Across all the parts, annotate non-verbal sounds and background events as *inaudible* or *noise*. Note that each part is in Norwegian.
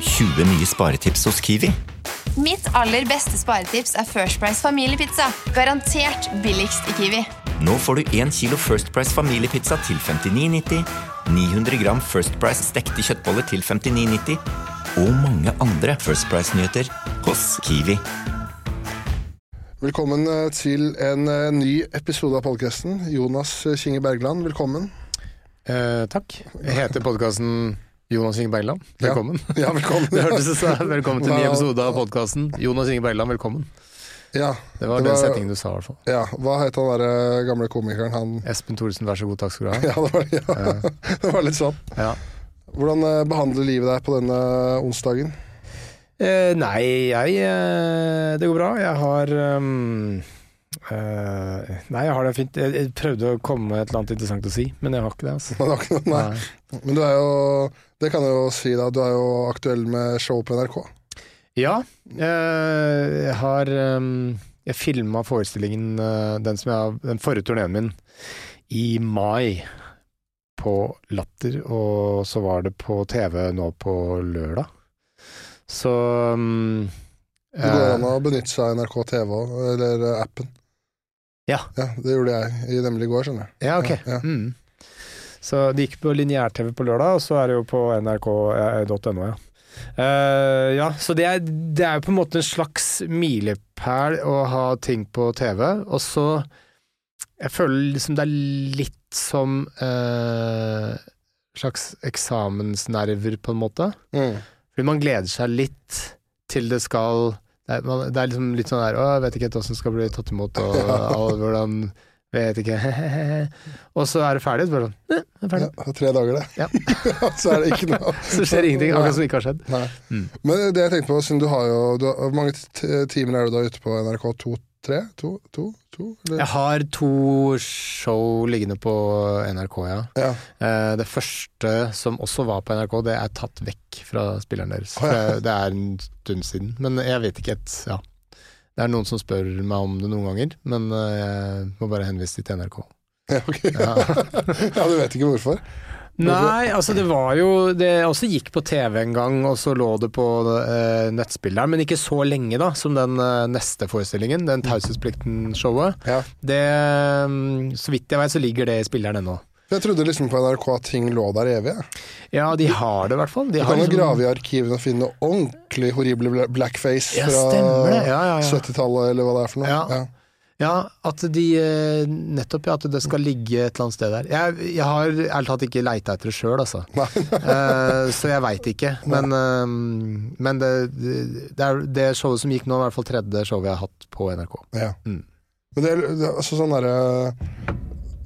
20 nye sparetips hos Kiwi. Mitt aller beste sparetips er First Price familiepizza. Garantert billigst i Kiwi. Nå får du 1 kilo First Price familiepizza til 59,90, 900 gram First Price stekte kjøttboller til 59,90 og mange andre First Price-nyheter hos Kiwi. Velkommen eh, til en eh, ny episode av podkasten. Jonas eh, Kinge Bergland, velkommen. Eh, takk. Jeg heter podkasten Jonas Inge Bergland. Velkommen. Ja, ja velkommen. *laughs* *laughs* Det hørtes ut som *laughs* Velkommen til en ny episode av podkasten Jonas Inge Bergland. Velkommen. Ja, Det var den setningen du sa, i hvert fall. Ja, Hva het han derre gamle komikeren? Han Espen Thoresen, vær så god, takk skal du ha. Ja, det var, ja. det var litt sånn. Ja. Hvordan eh, behandler livet deg på denne onsdagen? Eh, nei, jeg eh, Det går bra. Jeg har ehm, eh, Nei, jeg har det fint. Jeg, jeg prøvde å komme med et eller annet interessant å si, men jeg har ikke det. Altså. *laughs* Var ikke noe- Nei. Nei. Men du er jo Det kan jeg jo si, da. Du er jo aktuell med show på NRK. Ja, eh, jeg har ehm, Jeg filma forestillingen, eh, den, som jeg, har- den forrige turneen min, i mai. På Latter, og så var det på TV nå på lørdag. Så um, Det går an å benytte seg av NRK TV eller eh, appen. Ja. ja. Det gjorde jeg i nemlig i går, skjønner jeg. Ja, ok. Ja, ja. Mm. Så det gikk på lineær-TV på lørdag, og så er det jo på nrk.no, ja. Uh, ja, så det er, det er jo på en måte en slags milepæl å ha ting på TV, og så Jeg føler liksom det er litt som uh, slags eksamensnerver, på en måte. Mm. Fordi man gleder seg litt til det skal det, er, man, det er liksom litt sånn der Å, jeg vet ikke helt åssen skal bli tatt imot, og, *laughs* og hvordan Vet ikke *laughs* Og så er det ferdig. Så bare sånn, ne, det er ferdig. Ja, tre dager, det. Ja. *laughs* så er det ikke noe Så skjer ingenting, akkurat som ikke har skjedd. Mm. Men det jeg tenkte på, siden du har jo Hvor mange timer er du da ute på NRK, tot? Tre? To? To? to eller? Jeg har to show liggende på NRK, ja. Ja. Eh, Det første, som også var på NRK, det er tatt vekk fra spilleren deres. Oh, ja. Det er en stund siden. Men jeg vet ikke et Ja. Det er noen som spør meg om det noen ganger, men eh, jeg må bare henvise til NRK. Ja, okay. Ja. *laughs* ja, du vet ikke hvorfor? Nei, altså det var jo Det også gikk på TV en gang, og så lå det på eh, nettspilleren, men ikke så lenge da, som den eh, neste forestillingen, den Taushetsplikten-showet. Ja. Det mm, Så vidt jeg vet, så ligger det i spilleren ennå. Jeg trodde liksom på NRK at ting lå der evig. Ja, de har det i hvert fall. De Du kan jo liksom- grave i arkivene og finne ordentlig horrible blackface Ja, fra. Ja, ja, ja. 70-tallet, eller hva det er for noe. Ja. Ja, at de eh, Nettopp, ja, at det skal ligge et eller annet sted der. Jeg, jeg har ærlig talt ikke leita etter det sjøl, altså. *laughs* Eh, så jeg veit ikke. Men, uh, men det, det er det showet som gikk nå, i hvert fall tredje showet jeg har hatt på NRK. ja. Mm. Men det det altså sånn derre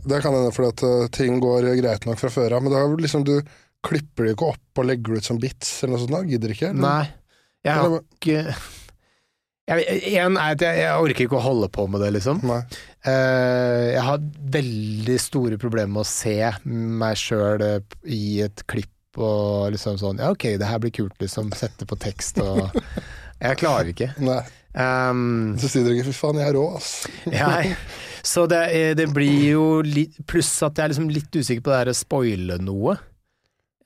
Det kan hende fordi at uh, ting går greit nok fra før av, men er liksom du klipper det ikke opp og legger det ut som bits eller noe sånt? da? Gidder ikke? eller? Nei, jeg har ikke *laughs* jeg, er at jeg, jeg orker ikke å holde på med det, liksom. Eh, jeg har veldig store problemer med å se meg sjøl i et klipp og liksom sånn Ja, ok, det her blir kult, liksom. Sette på tekst og *laughs* Jeg klarer ikke. Nei. Um, Så sier dere ikke 'fy faen, jeg er rå', ass. *laughs* ja, så det, er- det blir jo litt Pluss at jeg er liksom litt usikker på det her å spoile noe.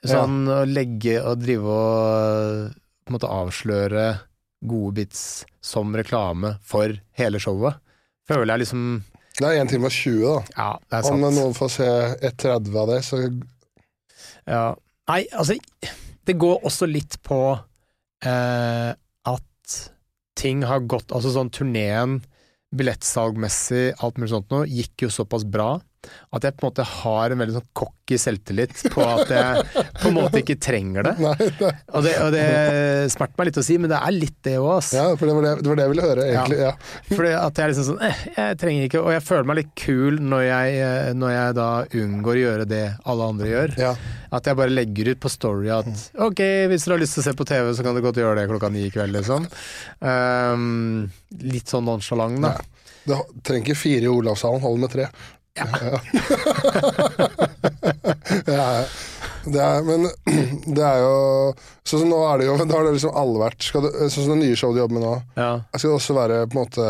Sånn å legge og drive og på en måte avsløre gode bits som reklame for hele showet. Føler jeg liksom Det er 1 time og 20, da. Ja, det er Om noen får se 1,30 av det, så Ja. Nei, altså Det går også litt på eh, at ting har gått Altså sånn turneen, billettsalgmessig, alt mulig sånt noe, gikk jo såpass bra at jeg på en måte har en veldig sånn cocky selvtillit på at jeg på en måte ikke trenger det. *laughs* Nei, nei. Og det, og det smerter meg litt å si, men det er litt det òg, ass. ja, for det var det, det var det jeg ville høre, egentlig. Ja. Fordi at jeg liksom sånn eh, Jeg trenger ikke Og jeg føler meg litt kul når jeg, eh, når jeg da unngår å gjøre det alle andre gjør. Ja. At jeg bare legger ut på Story at ok, hvis dere har lyst til å se på TV, så kan dere godt gjøre det klokka ni i kveld, liksom. Um, litt sånn nonchalant, da. Det trenger ikke fire i Olavshallen, holder med tre. Ja. *laughs* ja. Det er, men *clears throat* det er jo Sånn som nå er det jo Da har det liksom alle vært Sånn som det nye showet du jobber med nå, Ja, skal det også være på en måte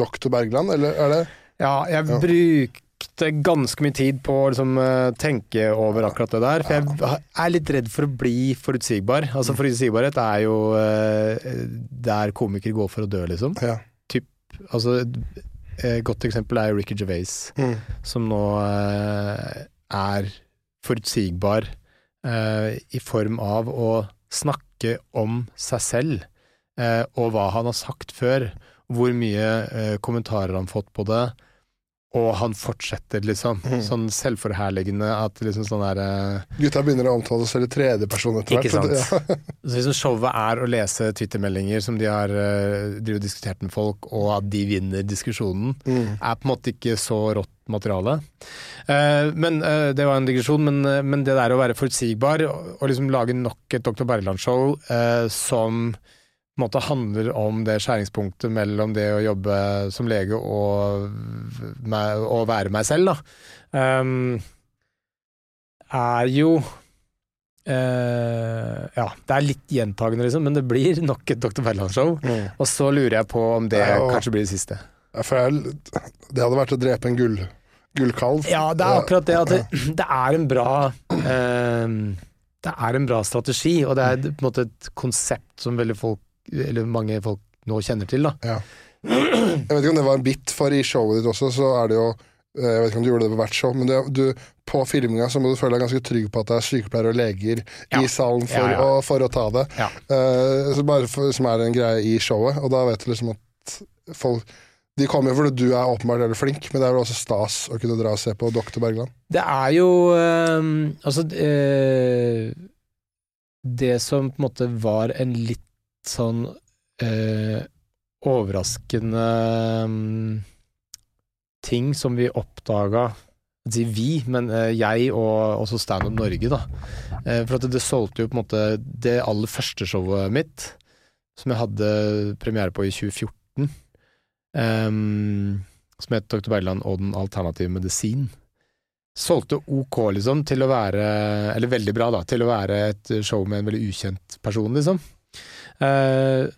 Doktor Bergland, eller er det ja jeg Ja. brukte ganske mye tid på å liksom, eh, tenke over akkurat det der. For jeg er litt redd for å bli forutsigbar. Altså Forutsigbarhet er jo eh, der komikere går for å dø, liksom. Ja. Typ, altså, et godt eksempel er Ricky Gervais, Mm. som nå eh, er forutsigbar eh, i form av å snakke om seg selv eh, og hva han har sagt før. Hvor mye eh, kommentarer han har fått på det. Og han fortsetter, liksom. Mm. Sånn selvforherligende at liksom sånn der uh... Gutta begynner å omtale seg selv i tredjeperson etter hvert. Ikke sant. Ja. *laughs* Så liksom showet er å lese twittermeldinger som de har uh, drivet og diskutert med folk, og at de vinner diskusjonen, Mm. er på en måte ikke så rått materiale. Uh, men uh, Det var en digresjon, men, uh, men det der å være forutsigbar og, og liksom lage nok et Dr. Bergland-show eh, som måte handler om det skjæringspunktet mellom det å jobbe som lege og, og være meg selv, da, um, er jo Uh, Ja, det er litt gjentagende, liksom, men det blir nok et Dr. Berland-show. Mm. Og så lurer jeg på om det Ja, og- kanskje blir det siste. Ja, jeg, det hadde vært å drepe en gull, gullkalv. Ja, det er akkurat det at det, det er en bra eh, Det er en bra strategi, og det er på en måte et konsept som veldig folk, eller mange folk nå kjenner til. da. Ja. Jeg vet ikke om det var en bit, for i showet ditt også, så er det jo eh, Jeg vet ikke om du gjorde det på hvert show, men det, du, på filminga så må du føle deg ganske trygg på at det er sykepleiere og leger Ja. i salen for, Ja. Å, for å ta det. Bare for, som er en greie i showet, og da vet du liksom at folk De kommer jo fordi du er åpenbart veldig flink, men det er vel også stas å kunne dra og se på Doktor Bergland. Det er jo eh, Altså eh, Det som på en måte var en litt sånn eh, overraskende um, ting som vi oppdaga Si vi, men eh, jeg og også Stand Up Norge, da. Eh, for at det, det solgte jo på en måte det aller første showet mitt, som jeg hadde premiere på i 2014, ehm, som het Dr. Bergland og den alternative medisin solgte ok, liksom, til å være Eller veldig bra, da, til å være et show med en veldig ukjent person, liksom. Eh,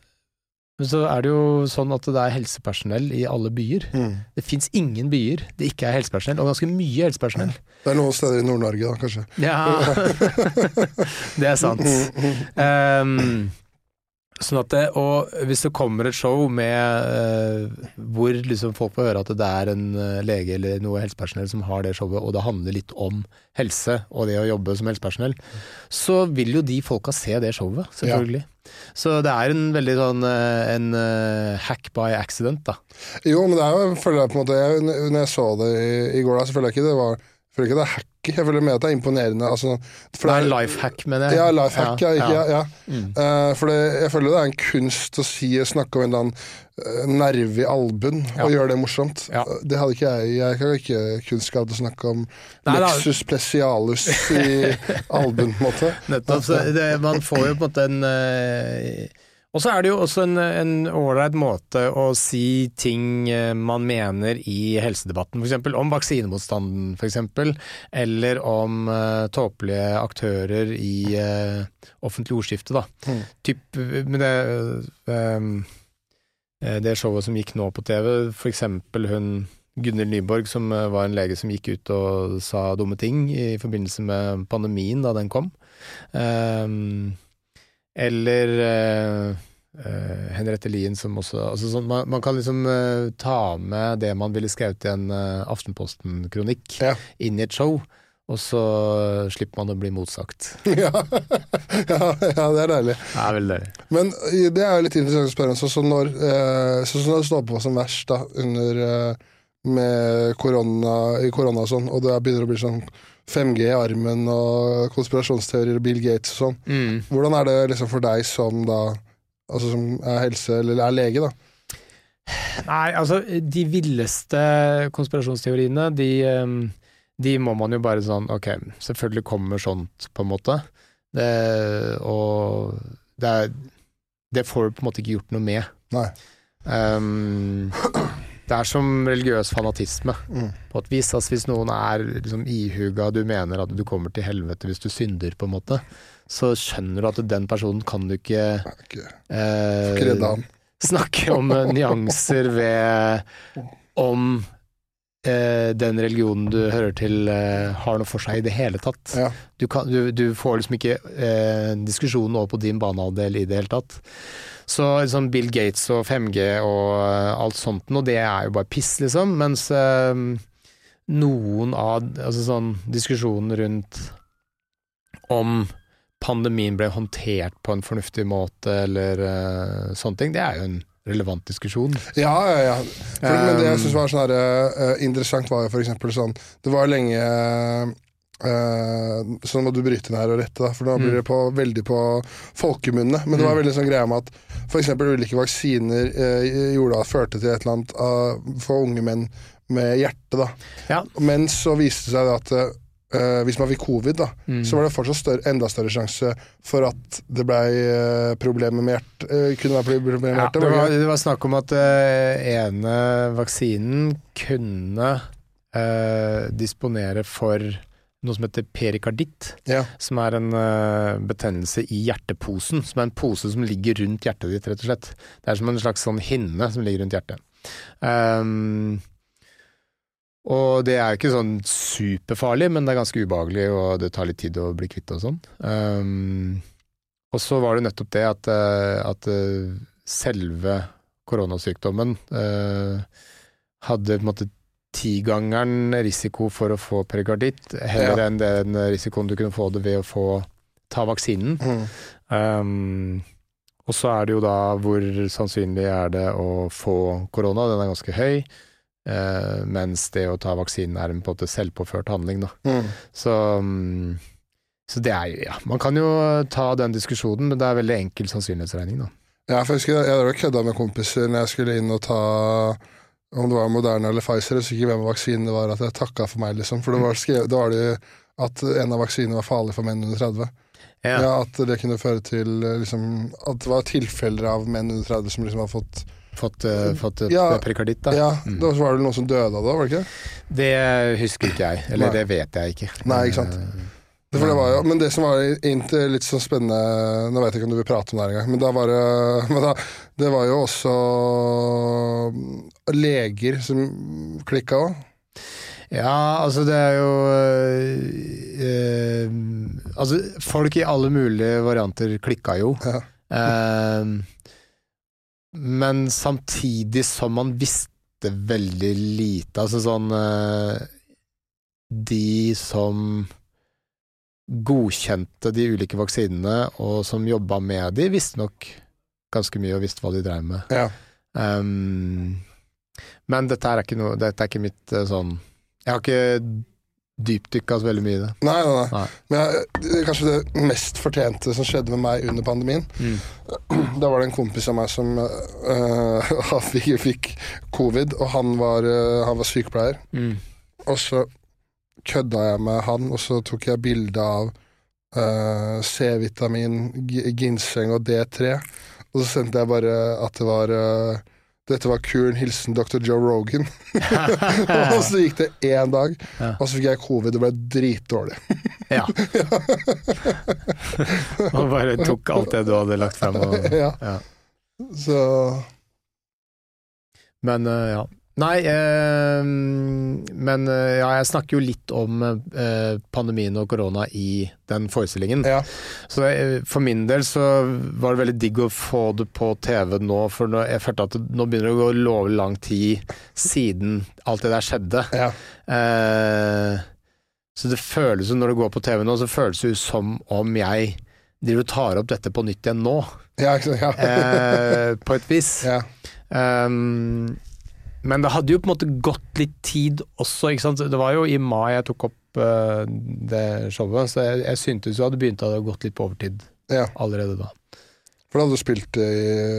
men så er det jo sånn at det er helsepersonell i alle byer. Det fins ingen byer det ikke er helsepersonell, og ganske mye helsepersonell. Det er noen steder i Nord-Norge, da, kanskje. Ja, *laughs* det er sant. Um, sånn at det, og hvis det kommer et show med uh, hvor liksom folk får høre at det er en eh, lege eller noe helsepersonell som har det showet, og det handler litt om helse og det å jobbe som helsepersonell, så vil jo de folka se det showet, selvfølgelig. Så det er en veldig sånn eh, en uh, hack by accident, da. Jo, men det er jo, føler jeg på en måte jeg, Når jeg så det i, i går, da, så føler jeg ikke det var jeg føler ikke det er hacky. Jeg føler mer at det er imponerende. Altså, Det er en life hack, mener jeg. Ja, life hack. Ja, ja, ja. Mm. Uh, for det, jeg føler det er en kunst å si, snakke om en eller annen uh, nerve i albuen og gjøre det morsomt. Ja. Det hadde ikke jeg. Jeg har ikke kunnskap til å snakke om Nei, lexus Plesialus i *laughs* albuen, på en måte. Nettopp. Så det, man får jo på en måte en eh, Og så er det jo også en ålreit måte å si ting eh, man mener i helsedebatten, f.eks. om vaksinemotstanden, f.eks. Eller om uh, tåpelige aktører i uh, offentlig ordskifte, da. Mm. Typ med det eh, det showet som gikk nå på TV, f.eks. hun Gunhild Nyborg, som var en lege som gikk ut og sa dumme ting i forbindelse med pandemien da den kom. Ehm, eller eh, eh, Henriette Lien som også altså sånn, man, man kan liksom uh, ta med det man ville skrevet i en uh, Aftenposten-kronikk Ja. inn i et show, og så slipper man å bli motsagt. *laughs* ja. ja, ja, det er deilig. Det er veldig deilig. Men det er jo litt interessant å spørre om. Sånn som når, eh, sånn når det står på som verst da, under med korona, i korona og sånn, og det begynner å bli sånn 5G i armen og konspirasjonsteorier og Bill Gates og sånn. Mm. Hvordan er det liksom for deg som da Altså som er helse, eller er lege, da? Nei, altså, de villeste konspirasjonsteoriene, de, ehm, de må man jo bare sånn Ok, selvfølgelig kommer sånt, på en måte. Det, og det er Det får du på en måte ikke gjort noe med. Nei. Ehm, det er som religiøs fanatisme. Mm. På et vis, altså Hvis noen er liksom ihuga, du mener at du kommer til helvete hvis du synder, på en måte, så skjønner du at den personen kan du ikke okay. eh, snakke om eh, nyanser ved om eh, den religionen du hører til eh, har noe for seg i det hele tatt. Ja. Du, kan, du, du får liksom ikke eh, diskusjonen over på din banehalvdel i det hele tatt. Så liksom Bill Gates og 5G og eh, alt sånt noe, det er jo bare piss, liksom. Mens eh, noen av altså sånn diskusjonen rundt om pandemien ble håndtert på en fornuftig måte, eller uh, sånne ting, det er jo en relevant diskusjon. Ja, ja, ja. For, men det jeg Um, syns var sånn her, uh, interessant, var jo eksempel sånn Det var lenge uh, Så nå må du bryte inn her og rette, da, for nå Mm. blir det på, veldig på folkemunne. Men det var veldig sånn greia med at f.eks. ulike vaksiner eh, gjorde at førte til et eller annet eh, for unge menn med hjerte. da. Ja. Men så viste det seg at uh, hvis man fikk covid, da, Mm. så var det fortsatt større, enda større sjanse for at det blei problemer med hjerte. Uh, kunne være problemer med Ja, hjertet. det, var det var, snakk om at uh, ene vaksinen kunne eh, disponere for noe som heter perikarditt, Ja. som er en uh, betennelse i hjerteposen. Som er en pose som ligger rundt hjertet ditt, rett og slett. Det er som en slags sånn hinne som ligger rundt hjertet. Um, og det er jo ikke sånn superfarlig, men det er ganske ubehagelig, og det tar litt tid å bli kvitt og sånn. Um, og så var det nettopp det at, eh, at eh, selve koronasykdommen uh, hadde på en måte tigangeren risiko for å få perikarditt, heller Ja. enn den risikoen du kunne få det ved å få ta vaksinen. Mm. Um, og så er det jo da hvor sannsynlig er det å få korona, den er ganske høy. Uh, mens det å ta vaksinen er en på en måte selvpåført handling, da. Mm. Så, um, så det er jo Ja, man kan jo ta den diskusjonen, men det er veldig enkel sannsynlighetsregning, da. Ja, for jeg husker jeg hadde kødda med kompiser når jeg skulle inn og ta om det var Moderna eller Pfizer, jeg husker ikke hvem av vaksinene det var, at jeg takka for meg, liksom. For det var, skrevet, da var det at en av vaksinene var farlig for menn under 30. Ja. At det kunne føre til eh, liksom, At det var tilfeller av menn under 30 som liksom har fått Fått, uh, fått Ja, prekarditt, da. Ja, Mm. da var det noen som døde av det, var det ikke? Det husker ikke jeg, eller Nei. det vet jeg ikke. Nei, ikke sant. Eh, Det, det var jo, men det som var litt sånn spennende Nå vet jeg ikke om du vil prate om det engang, men da var det *laughs* men da, Det var jo også leger som klikka òg. Ja, altså det er jo øh, Altså, folk i alle mulige varianter klikka jo. Ja. Eh, men samtidig som man visste veldig lite. Altså sånn øh, De som godkjente de ulike vaksinene, og som jobba med de, visste nok ganske mye og visste hva de drev med. Ja. Um, men dette er ikke noe Dette er ikke mitt eh, sånn Jeg har ikke dypdykka så veldig mye i det. Nei, nei, nei. Men jeg, det er kanskje det mest fortjente som skjedde med meg under pandemien. *clears throat* Da var det en kompis av meg som *laughs* uh, fikk, fikk covid, og han var, uh, han var sykepleier. Mm. Og så kødda jeg med han, og så tok jeg bilde av uh, C-vitamin, ginseng og D3. Og så sendte jeg bare at det var øh, dette var kuren, hilsen dr. Joe Rogan. *laughs* og så gikk det én dag, Ja. og så fikk jeg covid og ble dritdårlig. *laughs* Ja. *laughs* og bare tok alt det du hadde lagt frem. Og, ja. ja. Så Men eh, ja. Nei, eh, men eh, ja, jeg snakker jo litt om eh, pandemien og korona i den forestillingen. ja. Så eh, for min del så var det veldig digg å få det på TV nå, for nå, jeg følte at det, nå begynner det å gå lovlig lang tid siden alt det der skjedde. ja. Eh, så det føles jo, når det går på TV nå, så føles det jo som om jeg driver og tar opp dette på nytt igjen nå, Ja. Ja. eh, på et vis. ja. Um, men det hadde jo på en måte gått litt tid også, ikke sant. Det var jo i mai jeg tok opp uh, det showet, så jeg, jeg syntes jo at det begynte å ha gått litt på overtid ja. allerede da. For da hadde du spilt i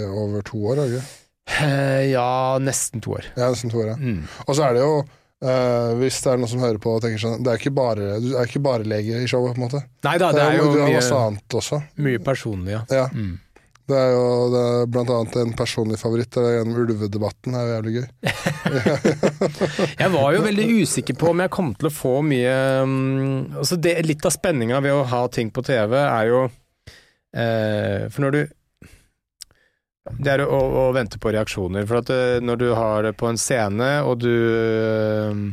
over to år, har du ikke? Eh, ja, nesten to år. Ja, nesten to år, ja. Mm. Og så er det jo Uh, hvis det er noen som hører på og tenker sånn Det er ikke bare, du er ikke bare lege i showet, på en måte. Nei da, det er jo du har mye, masse annet også. mye personlig, ja. Ja. Mm. Det er jo det er blant annet en personlig favoritt. Det er gjennom ulvedebatten. Det er jo jævlig gøy. *laughs* Jeg var jo veldig usikker på om jeg kom til å få mye um, altså det, Litt av spenninga ved å ha ting på TV er jo eh, For når du Det er å, å vente på reaksjoner. For at eh, når du har det på en scene, og du eh,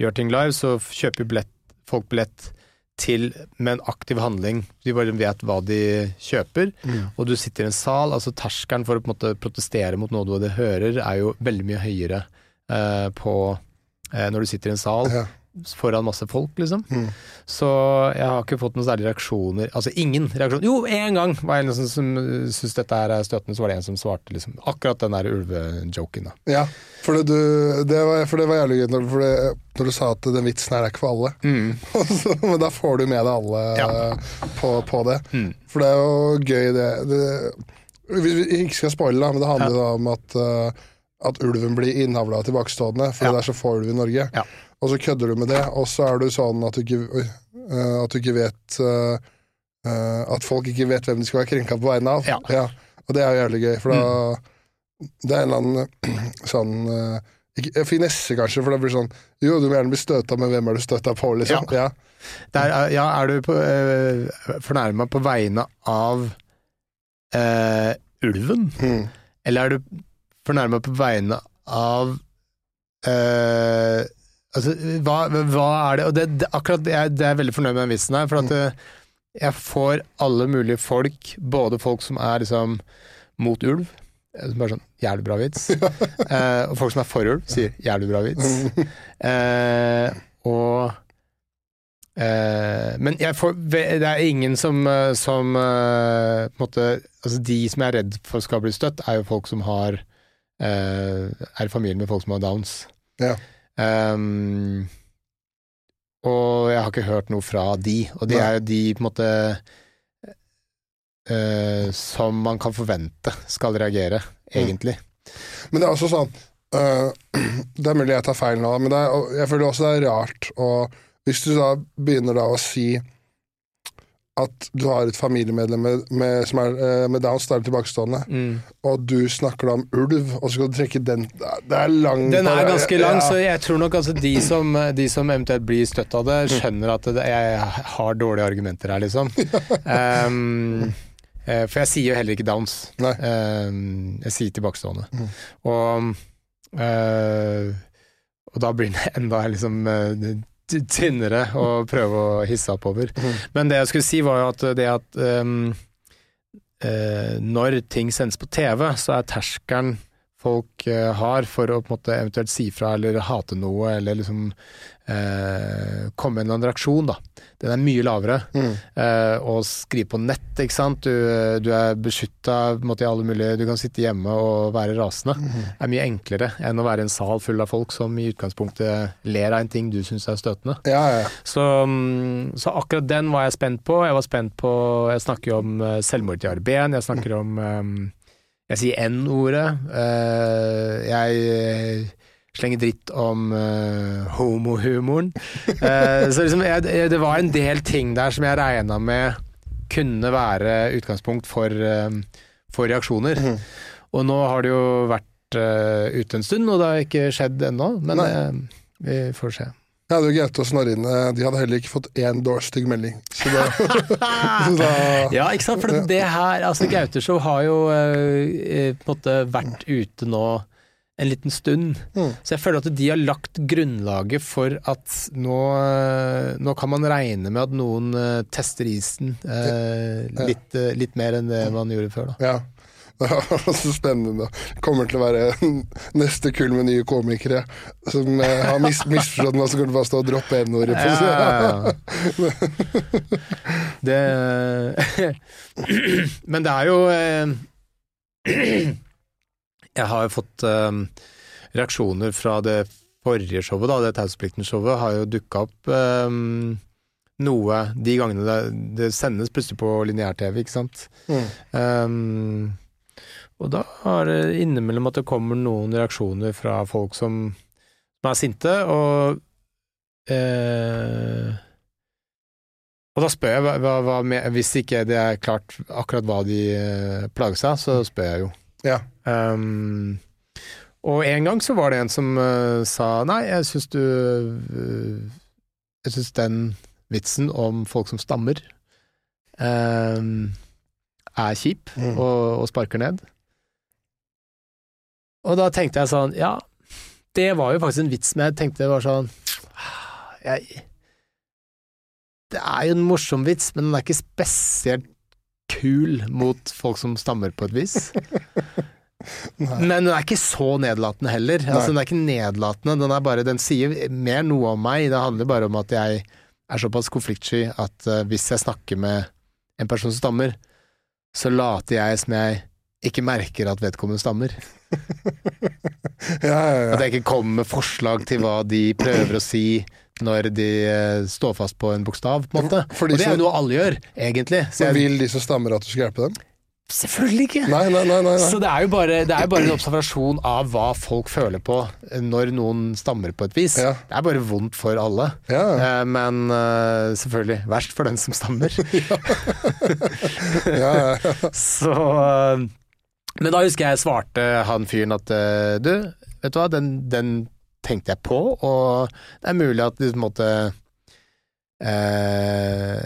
gjør ting live, så kjøper billett, folk billett til med en aktiv handling. De bare vet hva de kjøper. Og du sitter i en sal. altså Terskelen for å på en måte protestere mot noe du hører, er jo veldig mye høyere eh, på eh, når du sitter i en sal Ja. Foran masse folk, liksom. Mm. Så jeg har ikke fått noen særlige reaksjoner. Altså ingen reaksjoner. Jo, én gang var det en som, som syntes dette her er støtende, så var det en som svarte liksom akkurat den der ulvejoken. Ja, for det, du, det, var, for det var jævlig gøy når, når du sa at den vitsen her er ikke for alle. Mm. *laughs* Men da får du med deg alle Ja. på, på det. Mm. For det er jo gøy, det, det vi ikke skal spoile, men det handler da om at, eh, at ulven blir innavla tilbakestående, fordi Ja. det er så få ulv i Norge. Ja. Og så kødder du med det, og så er du sånn at du ikke, eh, at du ikke vet uh, At folk ikke vet hvem de skal være krenka på vegne av. Ja. Og det er jo jævlig gøy, for da Det er en eller annen *clears throat* sånn uh, Finesse, kanskje, for det blir sånn Jo, du må gjerne bli støta, men hvem er du støta på, liksom? Ja. Der, er- ja, er du på, uh, fornærma på vegne av uh, ulven? Mm. Eller er du fornærma på vegne av eh, Altså, hva, hva er det Og det, det, akkurat det er, det er jeg veldig fornøyd med den vitsen her, for at mm. jeg får alle mulige folk, både folk som er liksom mot ulv, eh, som bare sånn jævlig bra vits, *laughs* eh, og folk som er for ulv, sier jævlig bra vits. Eh, og eh, Men jeg får, det er ingen som, eh, som eh, måte Altså de som jeg er redd for skal bli støtt, er jo folk som har eh, Er i familie med folk som har downs. Ja. Ehm, og jeg har ikke hørt noe fra de, og de er jo de på en måte uh, som man kan forvente skal reagere, egentlig. Men det er også sånn uh, *clears throat* Det er mulig jeg tar feil nå, men det er, jeg føler også det er rart å Hvis du da begynner da å si at du har et familiemedlem med, med, som er, øh, med Downs, da er tilbakestående, og du snakker da om ulv, og så skal du trekke den Det er lang Den er ganske lang, ja. så jeg tror nok altså de som, de som eventuelt blir støtt av det, skjønner at det, jeg har dårlige argumenter her, liksom. *laughs* Eh, for jeg sier jo heller ikke downs. Nei. Ehm, jeg sier tilbakestående. Og, uh, og da blir det enda liksom eh, tynnere å prøve å hisse oppover. Men det jeg skulle si var jo at det at um, uh, når ting sendes på TV, så er terskelen folk eh, har for å på en måte eventuelt si fra eller hate noe, eller liksom eh, komme med en reaksjon, da. Den er mye lavere. Mm. Eh, og skrive på nett, ikke sant. Du, du er beskytta i alle mulige Du kan sitte hjemme og være rasende. Mm. Det er mye enklere enn å være i en sal full av folk som i utgangspunktet ler av en ting du syns er støtende. Ja, ja. Så, mm, så akkurat den var jeg spent på. Jeg var spent på Jeg snakker jo om eh, selvmord til Arben, jeg snakker om eh, Jeg sier N-ordet. Eh, jeg eh, slenger dritt om uh, homohumoren. *laughs* Så liksom, jeg, det var en del ting der som jeg regna med kunne være utgangspunkt for, for reaksjoner. Mm. Og nå har det jo vært ute en stund, og det har ikke skjedd ennå. Men vi får se. Jeg er jo Gaute og Snorre de hadde heller ikke fått én dår stygg melding. Så da, *laughs* da Ja, ikke sant? For det her, altså Gauteshow har jo eh, på en måte vært ute nå en liten stund. Mm. Så jeg føler at de har lagt grunnlaget for at nå, eh, nå kan man regne med at noen eh, tester isen eh, litt, eh, litt mer enn det man gjorde før. Da. Ja. *laughs* Så spennende. Kommer til å være *laughs* neste kull med nye komikere som eh, har mis misforstått meg, så kommer det bare stå og droppe N-ordet på Ja, ja, ja. Det *laughs* Men det er jo eh, *clears throat* Jeg har jo fått eh, reaksjoner fra det forrige showet, da, det Tauseplikten-showet, har jo dukka opp noe de gangene det, det sendes plutselig på lineær-TV, ikke sant. Mm. Um, og da er det innimellom at det kommer noen reaksjoner fra folk som, som er sinte, og eh, Og da spør jeg, hva, hva, hvis ikke det er klart akkurat hva de eh, plager seg, så spør jeg jo. Ja. Um, og en gang så var det en som uh, sa nei, jeg syns du uh, Jeg syns den vitsen om folk som stammer, uh, er kjip Mm. og, og sparker ned. Og da tenkte jeg sånn, ja, det var jo faktisk en vits, med, jeg tenkte det var sånn jeg, Det er jo en morsom vits, men den er ikke spesielt kul mot folk som stammer på et vis. *laughs* Men den er ikke så nedlatende heller. Altså, den er ikke nedlatende, den, er bare, den sier mer noe om meg. Det handler bare om at jeg er såpass konfliktsky at uh, hvis jeg snakker med en person som stammer, så later jeg som jeg ikke merker at vedkommende stammer. *laughs* Ja, ja, ja. At jeg ikke kommer med forslag til hva de prøver å si når de eh, står fast på en bokstav, på en måte. For- Og det er jo noe alle gjør, egentlig. Så jeg, vil de som stammer at du skal hjelpe dem? selvfølgelig ikke! Nei, nei, nei. Så det er, jo bare, det er bare en observasjon av hva folk føler på når noen stammer på et vis. Ja. Det er bare vondt for alle. Ja. Eh, Men eh, selvfølgelig verst for den som stammer. *laughs* *laughs* ja. Så Men da husker jeg svarte han fyren at eh, du, vet du hva, den, den tenkte jeg på, og det er mulig at det på en måte eh,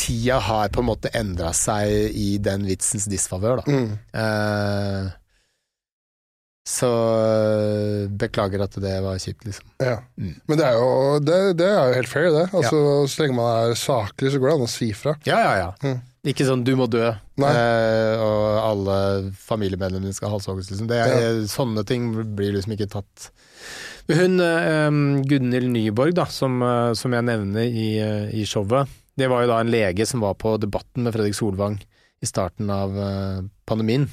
Tida har på en måte endra seg i den vitsens disfavør, da. Mm. Eh, så eh, beklager at det var kjipt, liksom. ja. Mm. Men det er, jo, det, det er jo helt fair, det. Altså, Så lenge man er saklig, så går det an å si fra. Ja, ja, ja. Mm. Ikke sånn 'du må dø', eh, og alle familiemedlemmene skal halshogges, liksom. Det er, Sånne ting blir liksom ikke tatt. Hun eh, Gunhild Nyborg, da, som, eh, som jeg nevner i, eh, i showet, det var jo da en lege som var på Debatten med Fredrik Solvang i starten av eh, pandemien.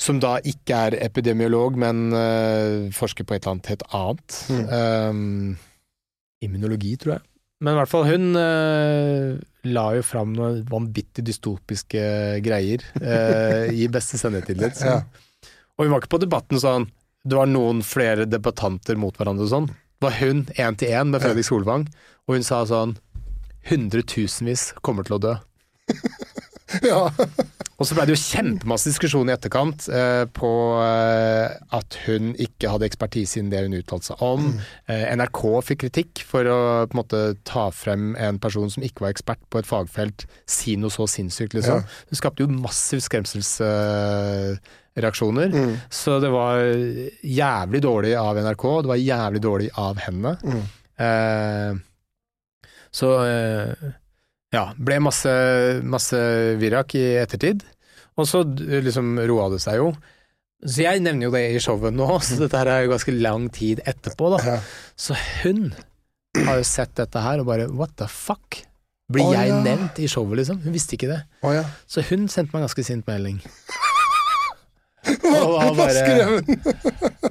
Som da ikke er epidemiolog, men eh, forsker på et eller annet helt annet. Mm. Eh, immunologi, tror jeg. Men i hvert fall, hun uh, la jo fram noen vanvittig dystopiske greier uh, i beste sendetid. Liksom. Ja. Og hun var ikke på debatten sånn Det var noen flere debattanter mot hverandre og sånn. Det var hun én til én med Fredrik Solvang, og hun sa sånn Hundretusenvis kommer til å dø. *laughs* Ja. Og så ble det jo kjempemasse diskusjon i etterkant eh, på eh, at hun ikke hadde ekspertise innen det hun uttalte seg om. Eh, NRK fikk kritikk for å på en måte ta frem en person som ikke var ekspert på et fagfelt, si noe så sinnssykt, liksom. Ja. Hun skapte jo massiv skremselsreaksjoner. Mm. Så det var jævlig dårlig av NRK, det var jævlig dårlig av henne. Mm. Eh, så eh, ja, ble masse, masse virak i ettertid. Og så d- liksom roa det seg jo. Så jeg nevner jo det i showet nå, *laughs* så dette her er jo ganske lang tid etterpå, da. Så hun har jo sett dette her og bare what the fuck? Blir oh, jeg ja. nevnt i showet, liksom? Hun visste ikke det. Oh, ja. Så hun sendte meg en ganske sint melding. *laughs* Og var Hva bare- skrev hun?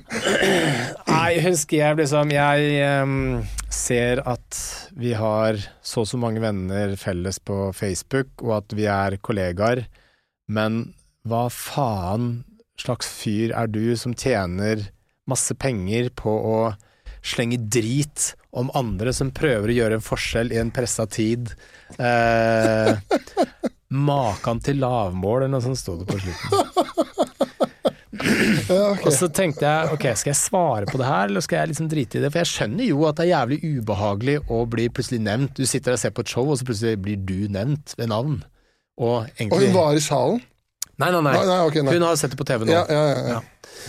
*clears throat* Nei, hun skrev liksom Jeg em, ser at vi har så og så mange venner felles på Facebook, og at vi er kollegaer, men hva faen slags fyr er du som tjener masse penger på å slenge drit om andre som prøver å gjøre en forskjell i en pressa tid? Eh, *laughs* Makan til lavmål, eller noe sånt sto det på slutten. *laughs* Ja, ok. Og så tenkte jeg ok, skal jeg svare på det her, eller skal jeg liksom drite i det? For jeg skjønner jo at det er jævlig ubehagelig å bli plutselig nevnt. Du sitter og ser på et show, og så plutselig blir du nevnt ved navn. Og Og hun var i salen? Nei, nei, nei. Nei, nei, okay, nei. Hun har sett det på TV nå. Ja, ja, ja.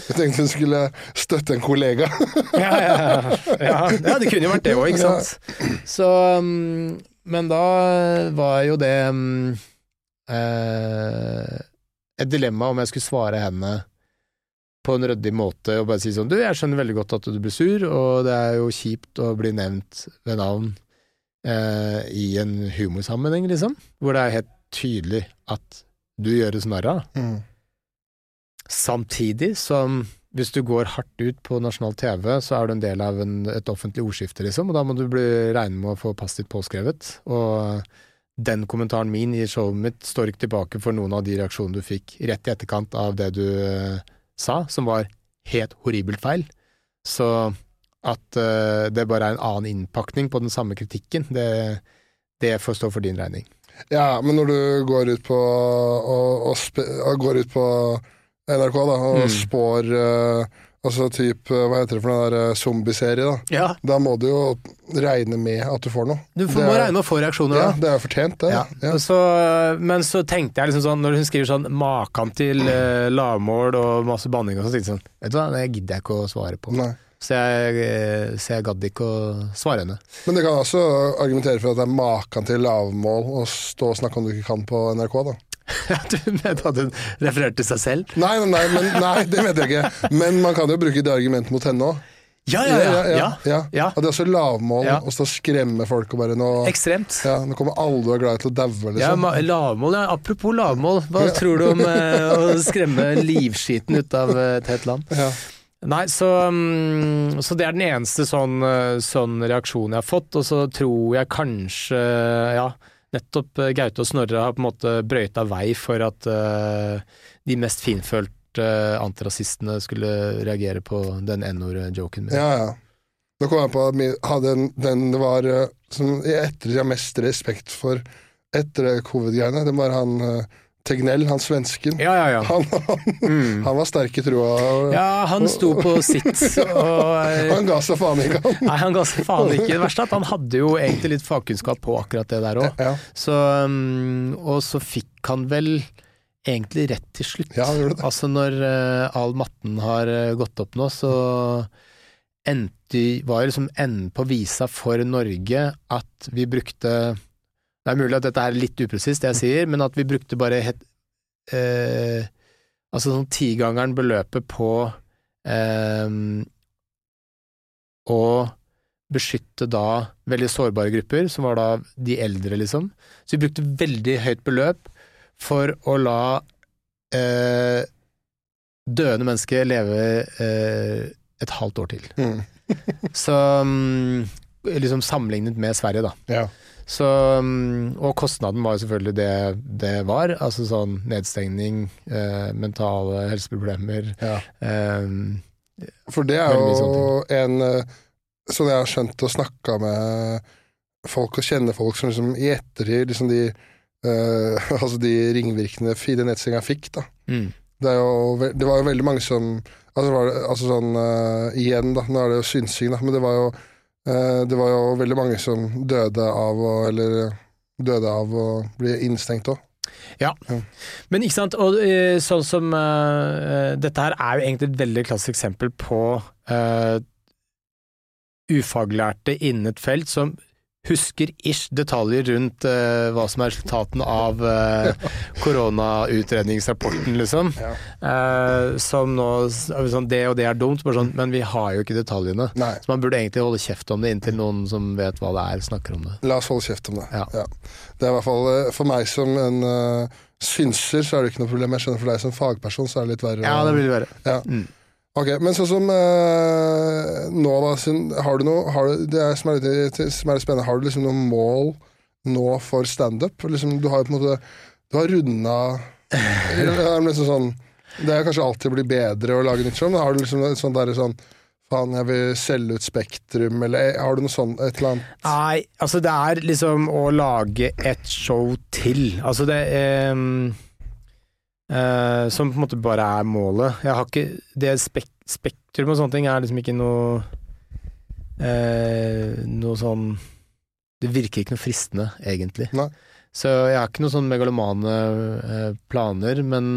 Jeg tenkte hun skulle støtte en kollega. *laughs* Ja, ja, ja. ja, ja det kunne jo vært det òg, ikke sant. Så um, Men da var jo det um, eh, et dilemma om jeg skulle svare henne på en ryddig måte og bare si sånn Du, jeg skjønner veldig godt at du blir sur, og det er jo kjipt å bli nevnt ved navn eh, i en humorsammenheng, liksom, hvor det er helt tydelig at du gjøres narr av. Mm. Samtidig som hvis du går hardt ut på nasjonal TV, så er du en del av en, et offentlig ordskifte, liksom, og da må du bli, regne med å få passet ditt påskrevet. Og den kommentaren min i showet mitt står ikke tilbake for noen av de reaksjonene du fikk rett i etterkant av det du eh, sa, som var helt horribelt feil. Så at uh, det bare er en annen innpakning på den samme kritikken, det, det får stå for din regning. Ja, men når du går ut på, og, og og går ut på NRK da, og Mm. spår eh, Altså typ, eh, hva heter det for noe der eh, zombieserie, da. Ja, Da må du jo regne med at du får noe. du får, må er- regne med å få reaksjoner, Ja, da. det er jo fortjent, det. Ja. Ja. Så, men så tenkte jeg liksom sånn, når hun skriver sånn makan til eh, lavmål og masse banning og sånn, tenkte jeg sånn Vet du hva, det gidder jeg ikke å svare på. Nei. Så jeg, eh, så jeg gadd ikke å svare henne. Men det kan også argumentere for at det er makan til lavmål å stå og snakke om du ikke kan på NRK, da. *laughs* du mente at hun refererte til seg selv? Nei, nei, men, nei det mente jeg ikke. Men man kan jo bruke det argumentet mot henne òg. Ja, ja, ja. ja, ja. ja. At det er så lavmål Ja. å skremme folk og bare nå, Ekstremt. ja, nå kommer alle du er glad i til å daue, liksom. Ja, lavmål, ja. Apropos lavmål, hva tror du om eh, *laughs* å skremme livskiten ut av eh, et helt land? Ja. Nei, så, mm, så det er den eneste sånn, eh, sånn reaksjonen jeg har fått, og så tror jeg kanskje, ja, nettopp eh, Gaute og Snorre har på en måte brøyta vei for at eh, de mest finfølte antirasistene skulle reagere på den N-ord-joken min. ja, ja. Da kom jeg på at den, den var eh, som jeg etter jeg har mest respekt for etter covid-greiene, det var han eh, Tegnell, han svensken. Ja, ja, ja. Han, han, Mm. han var sterk i trua. Ja, han sto på sitt, *laughs* og eh, Han ga seg faen ikke, han. Nei, han ga seg faen ikke. Det verste er at han hadde jo egentlig litt fagkunnskap på akkurat det der òg. Ja, um, og så fikk han vel egentlig rett til slutt. ja, han det. Altså når uh, all matten har uh, gått opp nå, så endte, var jo liksom enden på visa for Norge at vi brukte Det er mulig at dette er litt upresist, det jeg sier, men at vi brukte bare het, eh, Altså sånn tigangeren beløpet på eh, å beskytte da veldig sårbare grupper, som var da de eldre, liksom. Så vi brukte veldig høyt beløp for å la eh, døende mennesker leve eh, et halvt år til. Mm. *laughs* Så mm, liksom sammenlignet med Sverige, da. Ja. Så, mm, og kostnaden var jo selvfølgelig det det var. Altså sånn nedstengning, eh, mentale helseproblemer Ja. eh, For det er jo en Sånn jeg har skjønt og snakka med folk og kjenner folk som liksom i ettertid liksom de eh, *laughs* Altså de ringvirkningene fi- den fikk, da. mm. Det, jo, det var jo veldig mange som Altså, var det, altså sånn eh, Igjen, da. Nå er det jo synsing, da. Men det var jo Det var jo veldig mange som døde av å Eller døde av å bli innstengt òg. Men ikke sant, og eh, sånn som uh, Dette her er jo egentlig et veldig klassisk eksempel på uh, ufaglærte innen et felt som husker ish detaljer rundt uh, hva som er resultatene av uh, *laughs* koronautredningsrapporten, liksom. Ja. Uh, som nå sånn, Det og det er dumt, sånn, men vi har jo ikke detaljene. Nei. Så man burde egentlig holde kjeft om det inntil noen som vet hva det er, snakker om det. La oss holde kjeft om det. Ja. Det er i hvert fall For meg som en synser, så er det ikke noe problem. Jeg skjønner for deg som fagperson, så er det litt verre. Ja, det blir verre. Ja. Mm. Ok, Men sånn som eh, nå, da. Har du noe har du, Det er som er, litt, som er litt spennende. Har du liksom noe mål nå for standup? Liksom, du har jo på en måte Du har runda det er liksom sånn, Det er kanskje alltid å bli bedre å lage nytt show, men har du liksom et sånt derre sånn Faen, jeg vil selge ut Spektrum, eller har du noe sånt et eller annet? Nei, altså det er liksom å lage et show til. Altså det ehm, eh, Som på en måte bare er målet. Jeg har ikke Det spek Spektrum og sånne ting er liksom ikke noe uh, Noe sånn Det virker ikke noe fristende, egentlig. Nei. Så jeg har ikke noen sånn megalomane uh, planer, men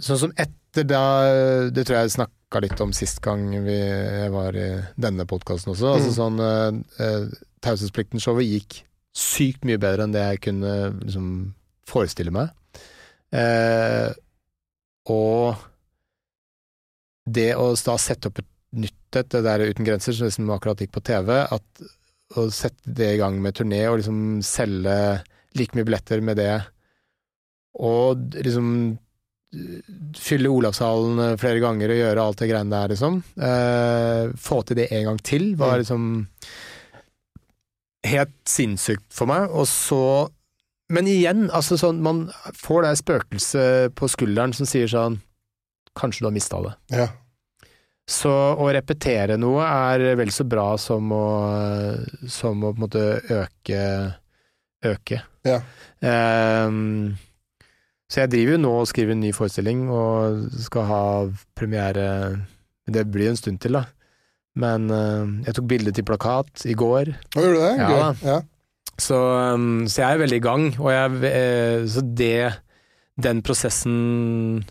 sånn som etter da Det tror jeg snakka litt om sist gang vi, jeg var i denne podkasten også. Altså Mm. sånn uh, Taushetsplikten-showet gikk sykt mye bedre enn det jeg kunne liksom forestille meg. Eh, og det å da sette opp et nytt et, det der Uten grenser, som liksom akkurat gikk på TV, at å sette det i gang med turné og liksom selge like mye billetter med det, og liksom fylle Olavshallen eh, flere ganger og gjøre alt det greiene der, liksom. Eh, få til det en gang til var Mm. liksom helt sinnssykt for meg. Og så Men igjen, altså sånn Man får det spøkelset på skulderen som sier sånn Kanskje du har mista det. Ja. Så å repetere noe er vel så bra som å, som å på en måte øke øke. Ja. Um, Så jeg driver jo nå og skriver en ny forestilling, og skal ha premiere Det blir en stund til, da. Men uh, jeg tok bilde til plakat i går, Å, gjorde du det? Ja, Gøy. Ja. Så, um, så jeg er veldig i gang. Og jeg, eh, så det Den prosessen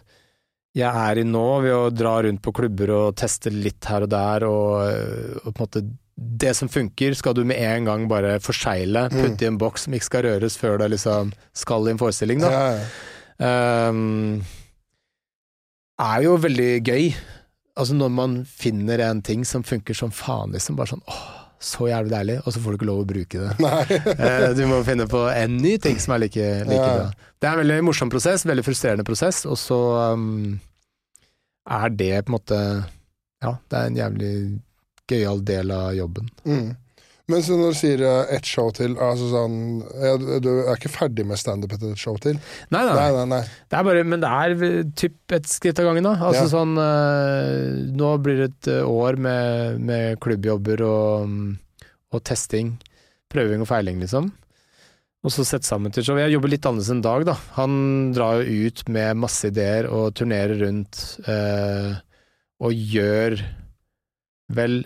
jeg er i nå, ved å dra rundt på klubber og teste litt her og der, og, eh, og på en måte Det som funker, skal du med en gang bare forsegle, putte i en boks som ikke skal røres før det liksom skal i en forestilling, da. Ja, ja. Um, er jo veldig gøy. Altså når man finner en ting som funker som faen, liksom. Bare sånn åh, så jævlig deilig, og så får du ikke lov å bruke det. Nei. *laughs* Eh, du må finne på en ny ting som er like, like Ja. bra. Det er en veldig morsom prosess, veldig frustrerende prosess, og så um, er det på en måte Ja, det er en jævlig gøyal del av jobben. Mm. Men så når du sier eh, ett show til, altså sånn Du er ikke ferdig med standup etter et show til? Nei, nei, Nei, nei, nei. Det er bare, men det er typ et skritt av gangen, da. Altså Ja. sånn eh, Nå blir det et eh, år med, med klubbjobber og, og testing. Prøving og feiling, liksom. Og så sette sammen til show. Jeg jobber litt annerledes enn Dag, da. Han drar jo ut med masse ideer og turnerer rundt eh, og gjør vel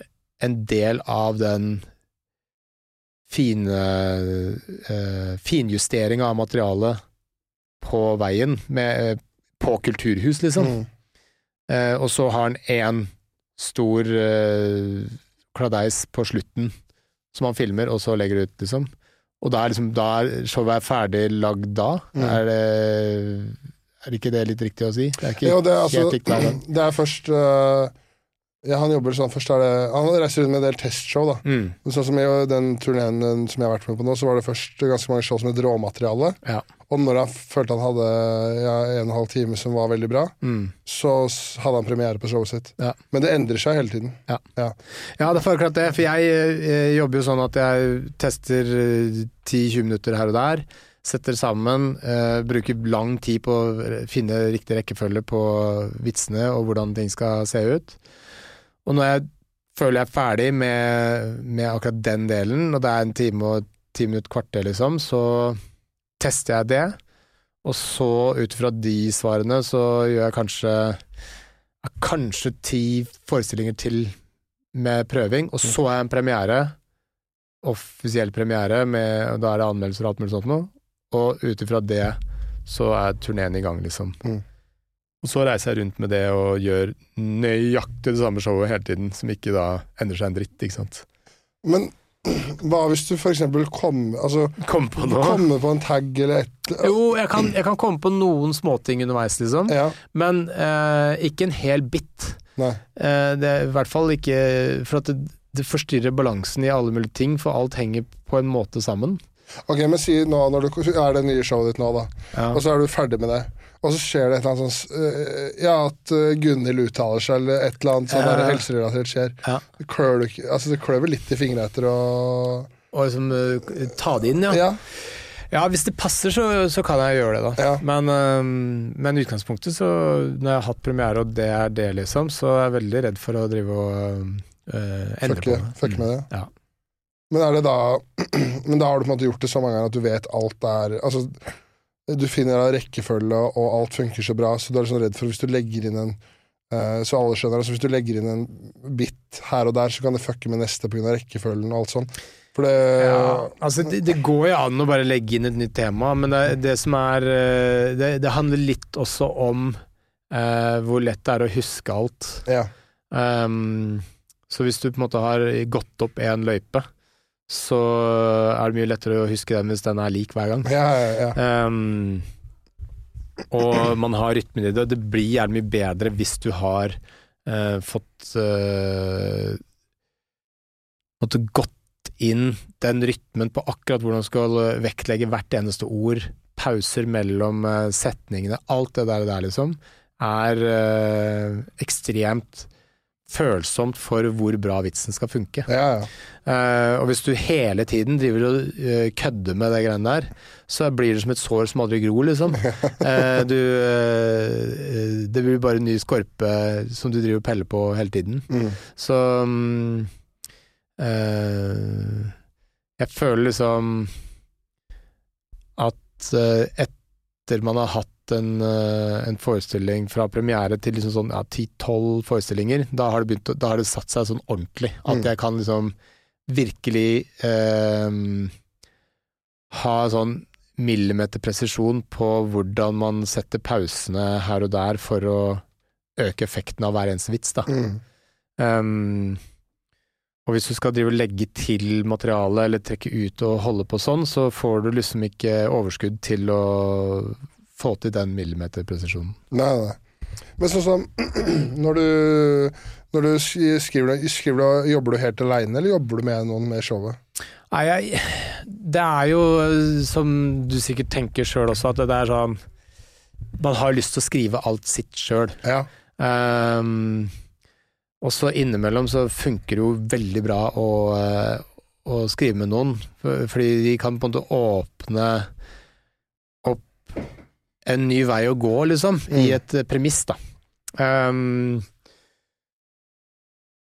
en del av den fine uh, finjustering av materialet på veien, med, uh, på kulturhus, liksom. Mm. Uh, og så har han én stor kladeis på slutten som han filmer, og så legger ut, liksom. Og da er, liksom, da er showet ferdig lagd da? Mm. Er, det, er ikke det litt riktig å si? Det er ikke Jo, det er, altså, helt hver *clears throat* det er først øh, ja, Han jobber sånn først er det, Han reiser rundt med en del testshow, da. Mm. Sånn som i den turneen som jeg har vært med på nå, så var det først ganske mange show som het råmateriale. Ja. Og når han følte han hadde ja, en og en halv time som var veldig bra, Mm. så hadde han premiere på showet sitt. Ja. Men det endrer seg hele tiden. Ja, det er akkurat det. For jeg jeg jobber jo sånn at jeg tester eh, 10-20 minutter her og der. Setter sammen. Eh, bruker lang tid på å finne riktig rekkefølge på vitsene og hvordan ting skal se ut. Og når jeg føler jeg er ferdig med, med akkurat den delen, og det er en time og ti minutter, kvarter, liksom, så tester jeg det. Og så, ut fra de svarene, så gjør jeg kanskje kanskje ti forestillinger til med prøving, og så er jeg en premiere, offisiell premiere, med, og da er det anmeldelser og alt mulig sånt noe, og ut ifra det så er turneen i gang, liksom. Mm. Og så reiser jeg rundt med det og gjør nøyaktig det samme showet hele tiden, som ikke da endrer seg en dritt, ikke sant. Men hva hvis du for eksempel altså, Kom på kom kommer på en tag eller et Jo, jeg kan, jeg kan komme på noen småting underveis, liksom, Ja. men eh, ikke en hel bit. Nei. Eh, det er i hvert fall ikke For at det, det forstyrrer balansen i alle mulige ting, for alt henger på en måte sammen. Ok, men si nå når du er det nye showet ditt nå, da. Ja. Og så er du ferdig med det. Og så skjer det et eller annet sånt øh, Ja, at øh, Gunhild uttaler seg, eller et eller annet sånn Ja. helserelatert skjer. Ja. Det klør du Altså, det klør vel litt i fingrene etter å Og liksom eh, ta det inn, ja. Ja. Ja, hvis det passer, så, så kan jeg gjøre det, da. Ja. Men, men utgangspunktet, så når jeg har hatt premiere, og det er det, liksom, så er jeg veldig redd for å drive og uh, endre Fuck på det. fucke med det. Ja. Men er det da *clears throat* Men da har du på en måte gjort det så mange ganger at du vet alt er Altså, du finner av rekkefølge, og alt funker så bra, så du er sånn redd for hvis du legger inn en eh, så alle skjønner det. Så hvis du legger inn en bit her og der, så kan det fucke med neste pga. rekkefølgen og alt sånn. For det Ja, altså det, det går jo an å bare legge inn et nytt tema, men det, det som er øh, det, det handler litt også om uh, hvor lett det er å huske alt. Ja. Um, så hvis du på en måte har gått opp én løype, så er det mye lettere å huske den hvis den er lik hver gang. Ja, ja, ja. Um, og man har rytmen i det. Det blir gjerne mye bedre hvis du har uh, fått uh, Måtte gått inn den rytmen på akkurat hvordan du skal vektlegge hvert eneste ord, pauser mellom eh, setningene, alt det der, der liksom, er uh, ekstremt følsomt for hvor bra vitsen skal funke. ja, ja. Uh, og hvis du hele tiden driver og uh, kødder med det greiene der, så blir det som et sår som aldri gror, liksom. Uh, *laughs* du Det blir bare en ny skorpe som du driver og peller på hele tiden. Mm. Så um, Jeg føler liksom at etter man har hatt en, eh, en forestilling fra premiere til liksom sånn ja, 10-12 forestillinger, da har, det begynt, da har det satt seg sånn ordentlig. At Mm. jeg kan liksom virkelig eh, ha sånn millimeterpresisjon på hvordan man setter pausene her og der for å øke effekten av hver eneste vits, da. Mm. Um, og hvis du skal drive og legge til materiale eller trekke ut og holde på sånn, så får du liksom ikke overskudd til å få til den millimeterpresisjonen. Nei, nei. Men sånn som *clears throat* når du, når du skriver, skriver du, Jobber du helt aleine, eller jobber du med noen med showet? Nei, jeg, det er jo, som du sikkert tenker sjøl også, at det er sånn Man har lyst til å skrive alt sitt sjøl. Ja. Um, og så innimellom så funker det jo veldig bra å, eh, å skrive med noen, fordi de kan på en måte åpne en ny vei å gå, liksom, i Mm. et eh, premiss, da. Um,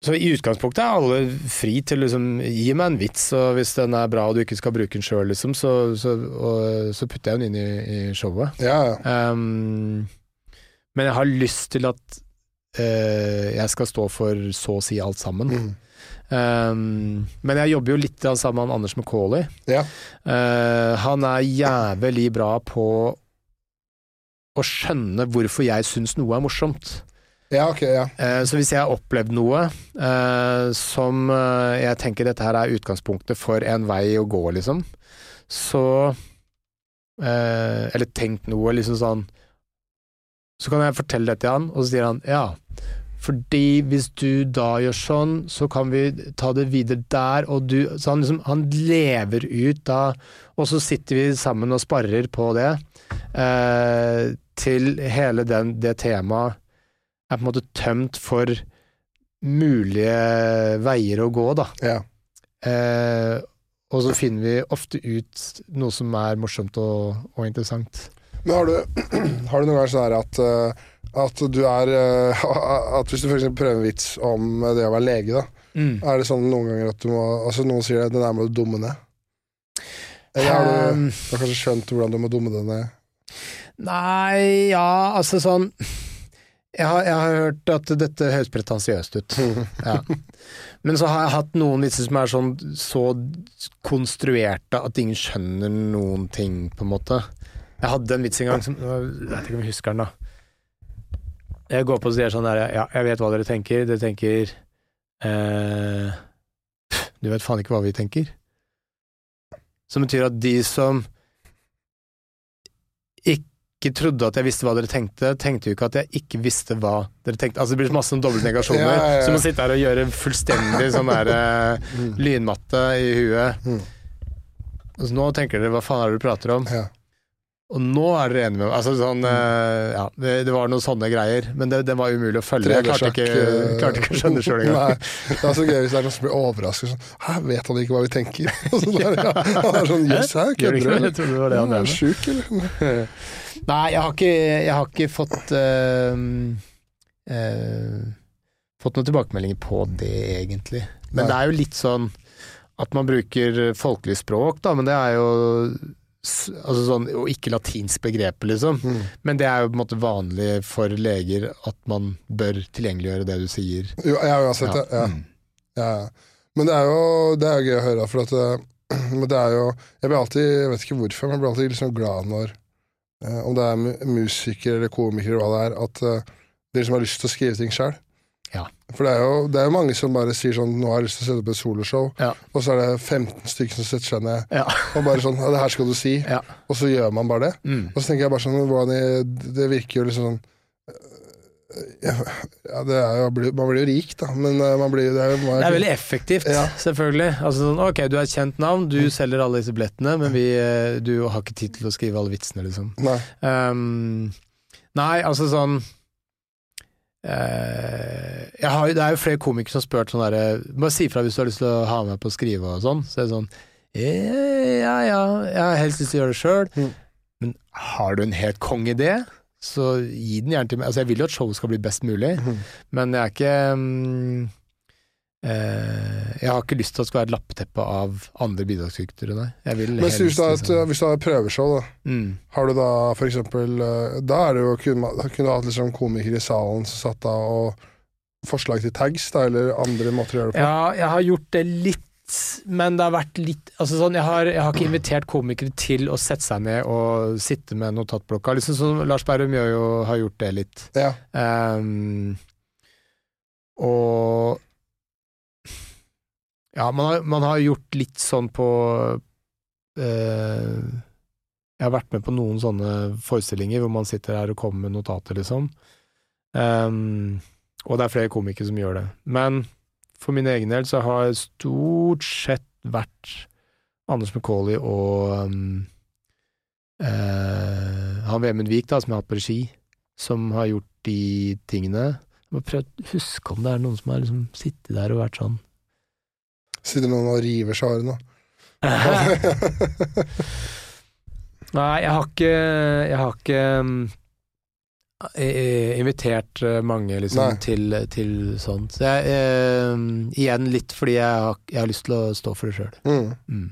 så i utgangspunktet er alle fri til å liksom gi meg en vits, og hvis den er bra og du ikke skal bruke den sjøl, liksom, så, så, og, så putter jeg den inn i, i showet. Ja, ja. Um, men jeg har lyst til at uh, jeg skal stå for så å si alt sammen. Mm. Um, men jeg jobber jo litt sammen med Anders McCauley. Ja. Uh, han er jævlig bra på å skjønne hvorfor jeg syns noe er morsomt. ja, ok, ja. Eh, så hvis jeg har opplevd noe eh, som eh, jeg tenker dette her er utgangspunktet for en vei å gå, liksom, så Eller tenkt noe, liksom sånn Så kan jeg fortelle det til han, og så sier han ja. Fordi hvis du da gjør sånn, så kan vi ta det videre der, og du Så han liksom Han lever ut da, og så sitter vi sammen og sparrer på det, eh, til hele den, det temaet er på en måte tømt for mulige veier å gå, da. ja. Eh, og så finner vi ofte ut noe som er morsomt og, og interessant. Men har du, *clears throat* har du noen ganger sånn at, eh, at du er eh, *laughs* At hvis du f.eks. prøver en vits om det å være lege, da, er det sånn noen ganger at du må Altså noen sier det, den der må du dumme ned. Eller har du, Um, du har kanskje skjønt hvordan du må dumme det ned? Nei, ja, altså sånn jeg har, jeg har hørt at dette høres pretensiøst ut. *laughs* Ja. Men så har jeg hatt noen vitser som er sånn så konstruerte at ingen skjønner noen ting, på en måte. Jeg hadde en vits en gang som Jeg vet ikke om jeg husker den, da. Jeg går på og sier sånn der Ja, jeg vet hva dere tenker. Dere tenker eh, Du vet faen ikke hva vi tenker. Som betyr at de som ikke trodde at jeg visste hva dere tenkte, tenkte jo ikke at jeg ikke visste hva dere tenkte. Altså Det blir masse sånn dobbeltnegasjoner. *laughs* Ja, ja, ja. Så må sitte her og gjøre fullstendig sånn der eh, Mm. lynmatte i huet. Mm. Og så nå tenker dere hva faen er det du prater om? Ja. Og nå er dere enige med meg. Altså sånn eh, Ja, det, det var noen sånne greier. Men det, det var umulig å følge. Jeg klarte ikke, eh, klarte ikke å skjønne sjøl engang. *laughs* Nei, det er så gøy hvis det er noen som blir overrasket. Sånn, Hæ, vet han ikke hva vi tenker? *laughs* Og så der, ja. Han er sånn Jøss, hæ, kødder du? Det det. Sjuk, eller? Nei, jeg har ikke, jeg har ikke fått eh, eh, Fått noen tilbakemeldinger på det, egentlig. Men Nei. det er jo litt sånn at man bruker folkelig språk, da, men det er jo Altså sånn, Og ikke latinsk begrep, liksom. Mm. Men det er jo på en måte vanlig for leger at man bør tilgjengeliggjøre det du sier. Jo, jeg har uansett det. Ja. Mm. Ja. Men det er jo det er jo gøy å høre, for at eh, men det er jo Jeg blir alltid, jeg vet ikke hvorfor, men jeg blir alltid liksom glad når Om det er mu- musiker eller komiker eller hva det er, at eh, de som har lyst til å skrive ting sjøl. Ja. For det er, jo, det er jo mange som bare sier sånn Nå har jeg lyst til å sette opp et soloshow, Ja. og så er det 15 stykker som setter seg ned Ja. og bare sånn Ja, det her skal du si. Ja. Og så gjør man bare det. Mm. Og så tenker jeg bare sånn Det virker jo liksom sånn ja, det er jo, Man blir jo rik, da, men eh, man blir det er, Det er veldig effektivt, Ja. selvfølgelig. Altså sånn, ok, du er et kjent navn, du selger alle disse billettene, men vi, eh, du har ikke tid til å skrive alle vitsene, liksom. Nei. um, nei, altså sånn uh, jeg har, Det er jo flere komikere som har spurt sånn derre Bare si fra hvis du har lyst til å ha meg på å skrive og sånn. Så er det sånn «Eh, Ja, ja, jeg har helst lyst til å gjøre det sjøl. Mm. Men har du en helt kongeidé, så gi den gjerne til meg. Altså, jeg vil jo at showet skal bli best mulig, Mhm. men jeg er ikke um, eh, Jeg har ikke lyst til at det skal være et lappeteppe av andre bidragsytere, nei. Jeg vil Men så hvis du et, liksom- hvis du har et prøveshow, da. mm. Har du da for eksempel eh, Da er det jo kunne, kunne du hatt liksom komikere i salen som satt da og forslag til tags, da, eller andre måter å gjøre det på? Ja, jeg har gjort det litt, men det har vært litt Altså sånn, jeg har, jeg har ikke invitert komikere til å sette seg ned og sitte med notatblokka. Liksom sånn Lars Berrum gjør jo, har gjort det litt. Ja. Um, og Ja, man har, man har gjort litt sånn på uh, Jeg har vært med på noen sånne forestillinger hvor man sitter her og kommer med notater, liksom. Um, og det er flere komikere som gjør det. Men for min egen del så har jeg stort sett vært Anders McCauley og um, eh, han Vemund Vik, da, som jeg har hatt på regi, som har gjort de tingene. Jeg må prøve å huske om det er noen som har liksom sittet der og vært sånn Sitter noen og river seg i nå? Nei, jeg har ikke Jeg har ikke um, invitert eh, mange liksom til, til sånt. Så jeg, eh, igjen litt fordi jeg har, jeg har lyst til å stå for det sjøl. Mm. Mm.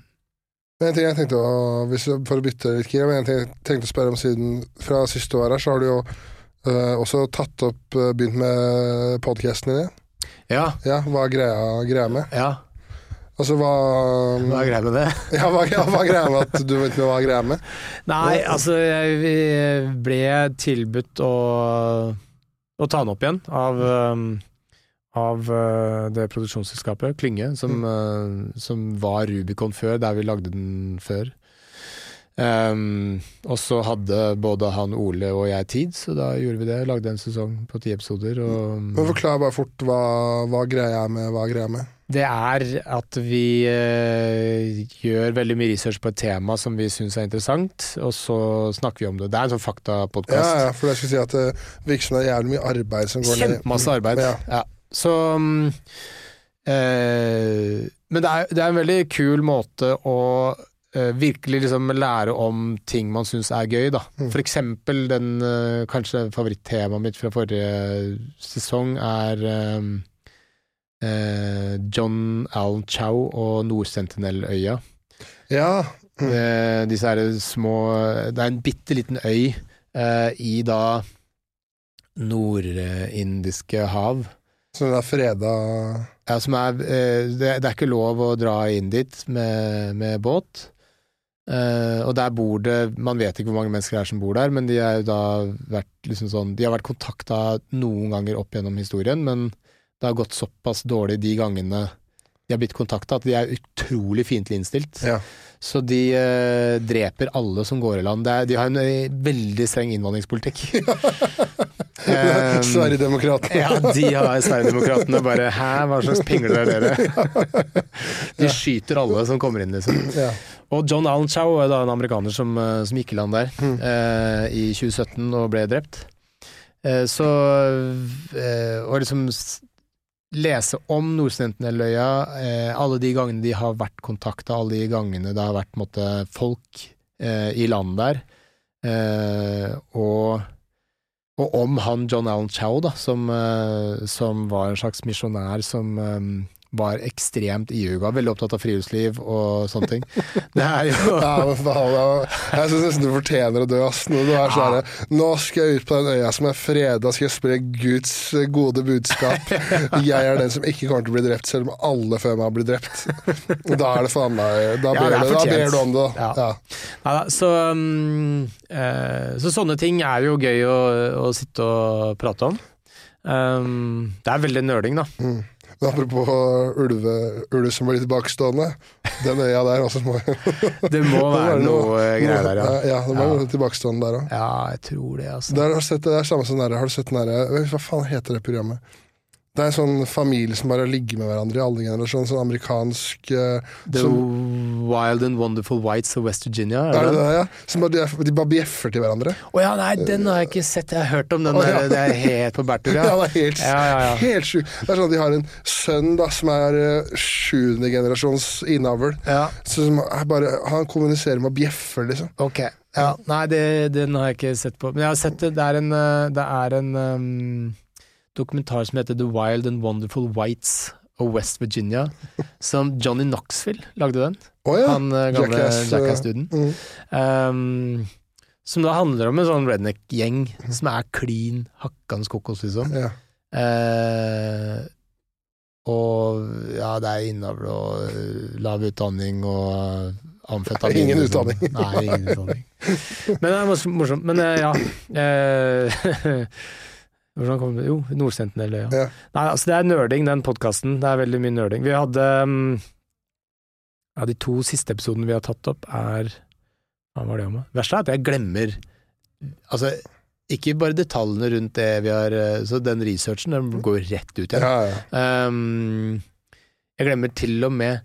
En ting jeg tenkte å, hvis, For å bytte litt men en ting jeg tenkte å spørre om siden fra siste år her, så har du jo øh, også tatt opp Begynt med podkasten din. Ja, Ja, hva er greia, greia med? ja. Altså hva Hva er greia med det? *laughs* Ja, hva, ja, hva er greia med at du vet hva er greia med? Nei, altså jeg ble tilbudt å, å ta den opp igjen av, um, av uh, det produksjonsselskapet, Klynge, som, mm. som var Rubicon før, der vi lagde den før. Um, og så hadde både han Ole og jeg tid, så da gjorde vi det. Lagde en sesong på ti episoder. Og, Men Forklar bare fort hva, hva greia er med hva er med. Det er at vi eh, gjør veldig mye research på et tema som vi syns er interessant, og så snakker vi om det. Det er en sånn Ja, faktapodkast. ja, for jeg skulle si at det virker som det er jævlig mye arbeid som går ned Kjempemasse arbeid. Ja. Ja. Så mm, eh, Men det er, det er en veldig kul måte å eh, virkelig liksom lære om ting man syns er gøy, da. Mm. For eksempel den eh, kanskje favorittemaet mitt fra forrige sesong er um, uh, John Allen Chow og Nordsentinelløya. Ja. Mm. Uh, disse her små Det er en bitte liten øy uh, i da Nordindiske hav. Så det er freda Ja, som er eh, det, det er ikke lov å dra inn dit med, med båt. Eh, og der bor det Man vet ikke hvor mange mennesker det er som bor der, men de, er da vært, liksom sånn, de har vært kontakta noen ganger opp gjennom historien, men det har gått såpass dårlig de gangene de har blitt kontakta, at de er utrolig fiendtlig innstilt. Ja. Så de uh, dreper alle som går i land. Er, de har en eh, veldig streng innvandringspolitikk. *laughs* um, Sverigedemokratene. ja, de har Sverigedemokratene bare Hæ, hva slags pingler er dere? *laughs* De skyter alle som kommer inn, liksom. Ja. Og John Allen Chow er da en amerikaner som, eh, som gikk i land der Mm. eh, i 2017 og ble drept. Eh, så eh, Å liksom lese om Nordsentinelløya, eh, alle de gangene de har vært kontakta, alle de gangene det har vært måtte, folk eh, i land der, eh, og og om han John Allen Chow, da, som, som var en slags misjonær som var ekstremt iuga, veldig opptatt av friluftsliv og sånne ting. *laughs* Det er jo Ja, ja. Jeg syns nesten du fortjener å dø, ass. Når du er sånn Nå skal jeg ut på den øya som er freda, skal jeg spre Guds gode budskap. *laughs* Jeg er den som ikke kommer til å bli drept, selv om alle før meg har blitt drept. Da er det faen meg Da Ja, ber, det er du, da ber du om det, da. Ja. Ja. Så, um, uh, så sånne ting er jo gøy å, å sitte og prate om. Um, det er veldig nøling, da. Mm. Men apropos ulve, ulv som blir tilbakestående. Den øya der også må *laughs* Det må *laughs* være noe greier der, ja. Ja, det må Ja. være tilbakestående der òg. Ja, jeg tror det, altså. Der har sett det er samme som der, har du sett den derre Hva faen heter det programmet? Det er en sånn familie som bare ligger med hverandre i alle generasjoner. Sånn amerikansk uh, The som, Wild and Wonderful Whites of West Virginia, Er er det det ja? Som bare, de, de bare bjeffer til hverandre. Å ja, nei, den har jeg ikke sett. Jeg har hørt om den. Oh, ja. Det er helt på bærtur, Ja, *laughs* ja. det er helt, Ja, ja, ja. helt sjukt. Det er sånn at de har en sønn da, som er eh, sjuende generasjons innavl. Som bare, han kommuniserer med bjeffer, liksom. Ok. Ja, nei, det, den har jeg ikke sett på. Men jeg har sett det. Det er en, eh, det er en um, dokumentar som heter The Wild and Wonderful Whites of West Virginia, *laughs* som Johnny Knoxville lagde den. Oh, ja. Han eh, gamle Jackass-duden. Jackass-duden. Mm. Um, som da handler om en sånn redneck-gjeng som er klin hakkans kokos, liksom. ja. Uh, og ja, det er innavl og eh, lav utdanning og eh, amfetamin. Ingen liksom. utdanning. Nei, ingen utdanning. Men det er morsomt. Men uh, ja eh, *laughs* Hvordan kom det Jo, Nordsentinel, ja. Ja. Nei, altså det er nerding, den podkasten. Det er veldig mye nerding. Vi hadde um, Ja, de to siste episodene vi har tatt opp, er Hva var det om? Verst er at jeg glemmer Altså, ikke bare detaljene rundt det vi har eh, Så den researchen, den går rett ut igjen. ja, ja. Um, jeg glemmer til og med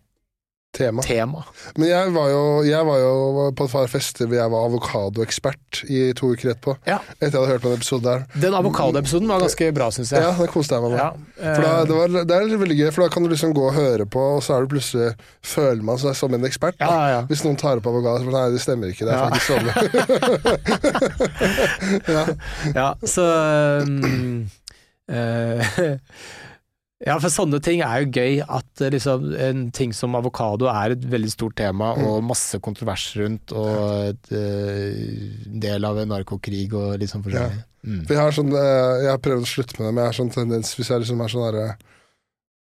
Tema. tema. Men jeg var jo, jeg var jo på et par fester hvor jeg var avokadoekspert i to uker etterpå. Ja. Etter jeg hadde hørt på en episode der. Den avokadoepisoden var ganske bra, syns jeg. Ja, den koste jeg meg med. Ja, For da, eh, det, var, det er veldig gøy, for da kan du liksom gå og høre på, og så er du plutselig føler man seg som en ekspert. ja. Hvis noen tar opp avokado, så nei, det stemmer ikke. Det er Ja. faktisk sånn. *laughs* *laughs* ja. Ja, så um, eh, *laughs* Ja, for sånne ting er jo gøy. At eh, liksom, en ting som avokado er et veldig stort tema, Mm. og masse kontrovers rundt, og et, eh, del av en narkokrig og litt sånn forskjellig. Mm. For jeg har sånn eh, Jeg har prøvd å slutte med det, men jeg har sånn tendens hvis jeg liksom er sånn derre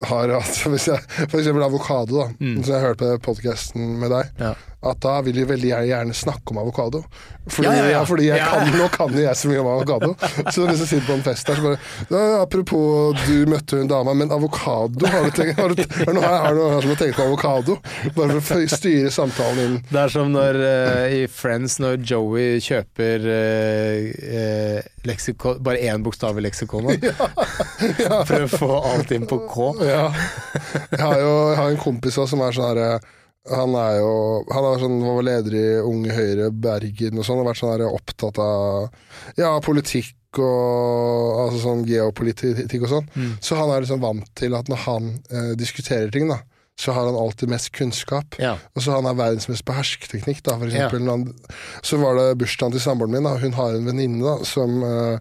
har at *laughs* hvis jeg, For eksempel avokado, da. Mm. Som jeg hørte på podkasten med deg. Ja. At da vil de veldig gjerne, snakke om avokado. Fordi, Ja, ja, ja. fordi jeg Ja. kan, nå kan jo jeg så mye om avokado. Så hvis jeg sitter på en fest der, så bare ja, Apropos, du møtte hun dama, men avokado Har du tenkt, har du, har du, noe du, har du har tenkt på avokado? Bare for å styre samtalen inn. Det er som når uh, i Friends, når Joey kjøper eh, eh, leksikon, bare én bokstav i leksikonet, *laughs* for å få alt inn på K. Ja. Jeg har jo jeg har en kompis også, som er sånn herre han er jo Han er sånn, var leder i Unge Høyre Bergen og sånn, og vært sånn opptatt av ja, politikk og altså sånn geopolitikk og sånn. Mm. Så han er liksom vant til at når han eh, diskuterer ting, da, så har han alltid mest kunnskap. Ja. Og så har han er verdens mest hersketeknikk. da, for Ja. eksempel. når han, så var det bursdagen til samboeren min, da. Hun har en venninne, da, som eh,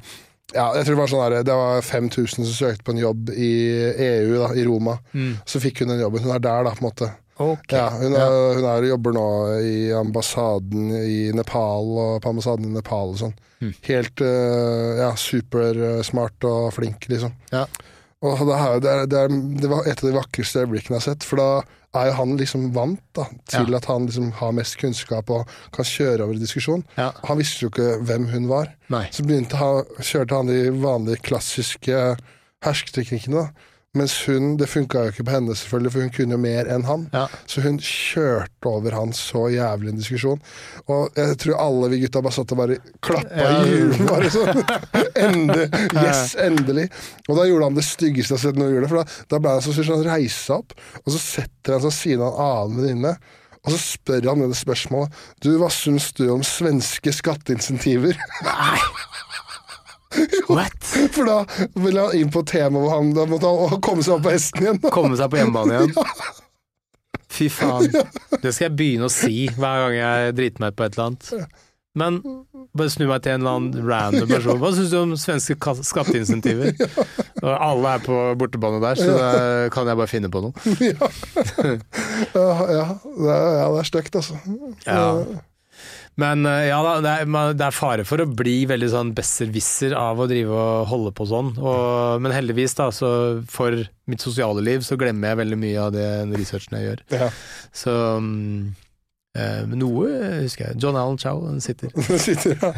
ja, jeg tror Det var sånn der, det var 5000 som søkte på en jobb i EU, da, i Roma. Mm. Så fikk hun den jobben. Hun er der, da, på en måte. Ok. Ja, hun, er, hun er, jobber nå i ambassaden i Nepal, og på ambassaden i Nepal og sånn. Mm. Helt eh, ja, supersmart og flink, liksom. Ja. Og det, er, det, er, det, er, det var et av de vakreste øyeblikkene jeg har sett, for da er jo han liksom vant da, til Ja. at han liksom har mest kunnskap og kan kjøre over i diskusjon. Ja. Han visste jo ikke hvem hun var. Nei. Så begynte han, kjørte han de vanlige klassiske hersketeknikkene. da. Mens hun, det funka jo ikke på henne, selvfølgelig, for hun kunne jo mer enn han. Ja. Så hun kjørte over han så jævlig en diskusjon. Og jeg tror alle vi gutta bare satt og bare klappa Ja. i hjulene. Bare sånn. *laughs* Endelig. Yes, endelig. Og da gjorde han det styggeste jeg har sett noen gjøre. For da, da ble han så sur, så han opp, og så setter han seg ved siden av en annen venninne. Og så spør han det spørsmålet Du, hva syns du om svenske skatteinsentiver? What? *laughs* For da ville han inn på temaet han da måtte han komme seg opp på hesten igjen. *laughs* Komme seg på hjemmebane igjen. Fy faen. Det skal jeg begynne å si hver gang jeg driter meg ut på et eller annet. Men bare snu meg til en eller annen random person. Hva syns du om svenske ka- skatteinsentiver? Alle er på bortebane der, så da kan jeg bare finne på noe. *laughs* ja. Ja, ja, det er, ja, det er stygt, altså. Ja. Men eh, ja da, det er, det er fare for å bli veldig sånn besserwisser av å drive og holde på sånn. Og, men heldigvis, da, så for mitt sosiale liv så glemmer jeg veldig mye av den researchen jeg gjør. Ja. Så eh, noe husker jeg. John Allen Chow, den sitter. *laughs* Sitter, ja.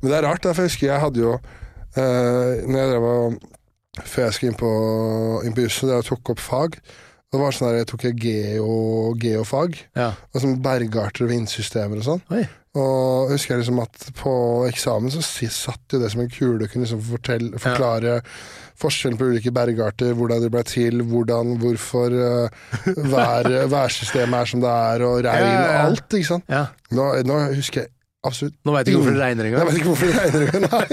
Men det er rart, da, for jeg husker jeg hadde jo eh, Når jeg drev og Før jeg skulle inn på, inn på jussen, jeg tok opp fag. Det var sånn der, Jeg tok geo, geofag, Ja. og sånn bergarter og vindsystemer og sånn. Og jeg husker liksom at på eksamen så satt jo det som en kule å kunne liksom fortelle, forklare forskjellen på ulike bergarter, hvordan de ble til, hvordan, hvorfor uh, *laughs* vær, værsystemet er som det er, og regn Ja, ja, ja. og alt, ikke sant. Ja. Nå, nå husker jeg absolutt Nå veit jeg ikke hvorfor det regner jeg engang. vet ikke hvorfor det regner engang. Nei.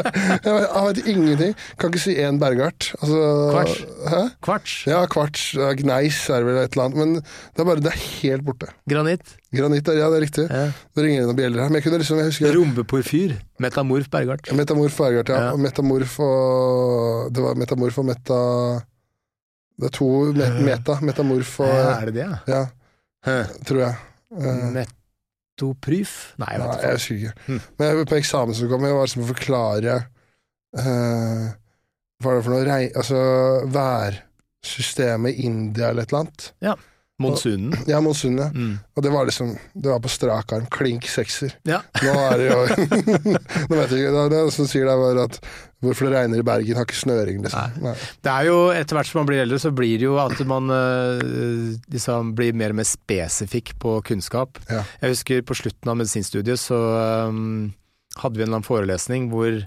*laughs* Jeg vet, jeg vet ingenting. Kan ikke si én bergart. Altså, Kvarts. Hæ? Kvarts. Ja, kvarts. Gneis er vel et eller annet. Men det er bare det er helt borte. Granitt. Granitt ja, det er riktig. Ja. Det ringer noen bjeller her. Men jeg kunne liksom, jeg husker Rombeporfyr. Metamorf Bergart. Metamorf bergart, ja. Ja. Og metamorf og Det var metamorf og meta Det er to meta. Metamorf og Er det det? ja? Ja, tror jeg. Eh, Metopryf? Nei, jeg Nei, vet jeg husker ikke. Hm. Men på eksamen som kom jeg var liksom å forklare uh, Hva er det for noe rei... Altså værsystemet i India eller et eller annet. Monsunen. Ja, monsunet. Mm. Og det var liksom Det var på strak arm. Klink sekser. Ja. Nå er det jo *laughs* Nå vet jeg ikke. Det det som sier deg bare at hvorfor det regner i Bergen, har ikke snøring, liksom. Nei. Det er jo, etter hvert som man blir eldre, så blir det jo at man øh, liksom blir mer og mer spesifikk på kunnskap. Ja. Jeg husker på slutten av medisinstudiet så øhm, hadde vi en eller annen forelesning hvor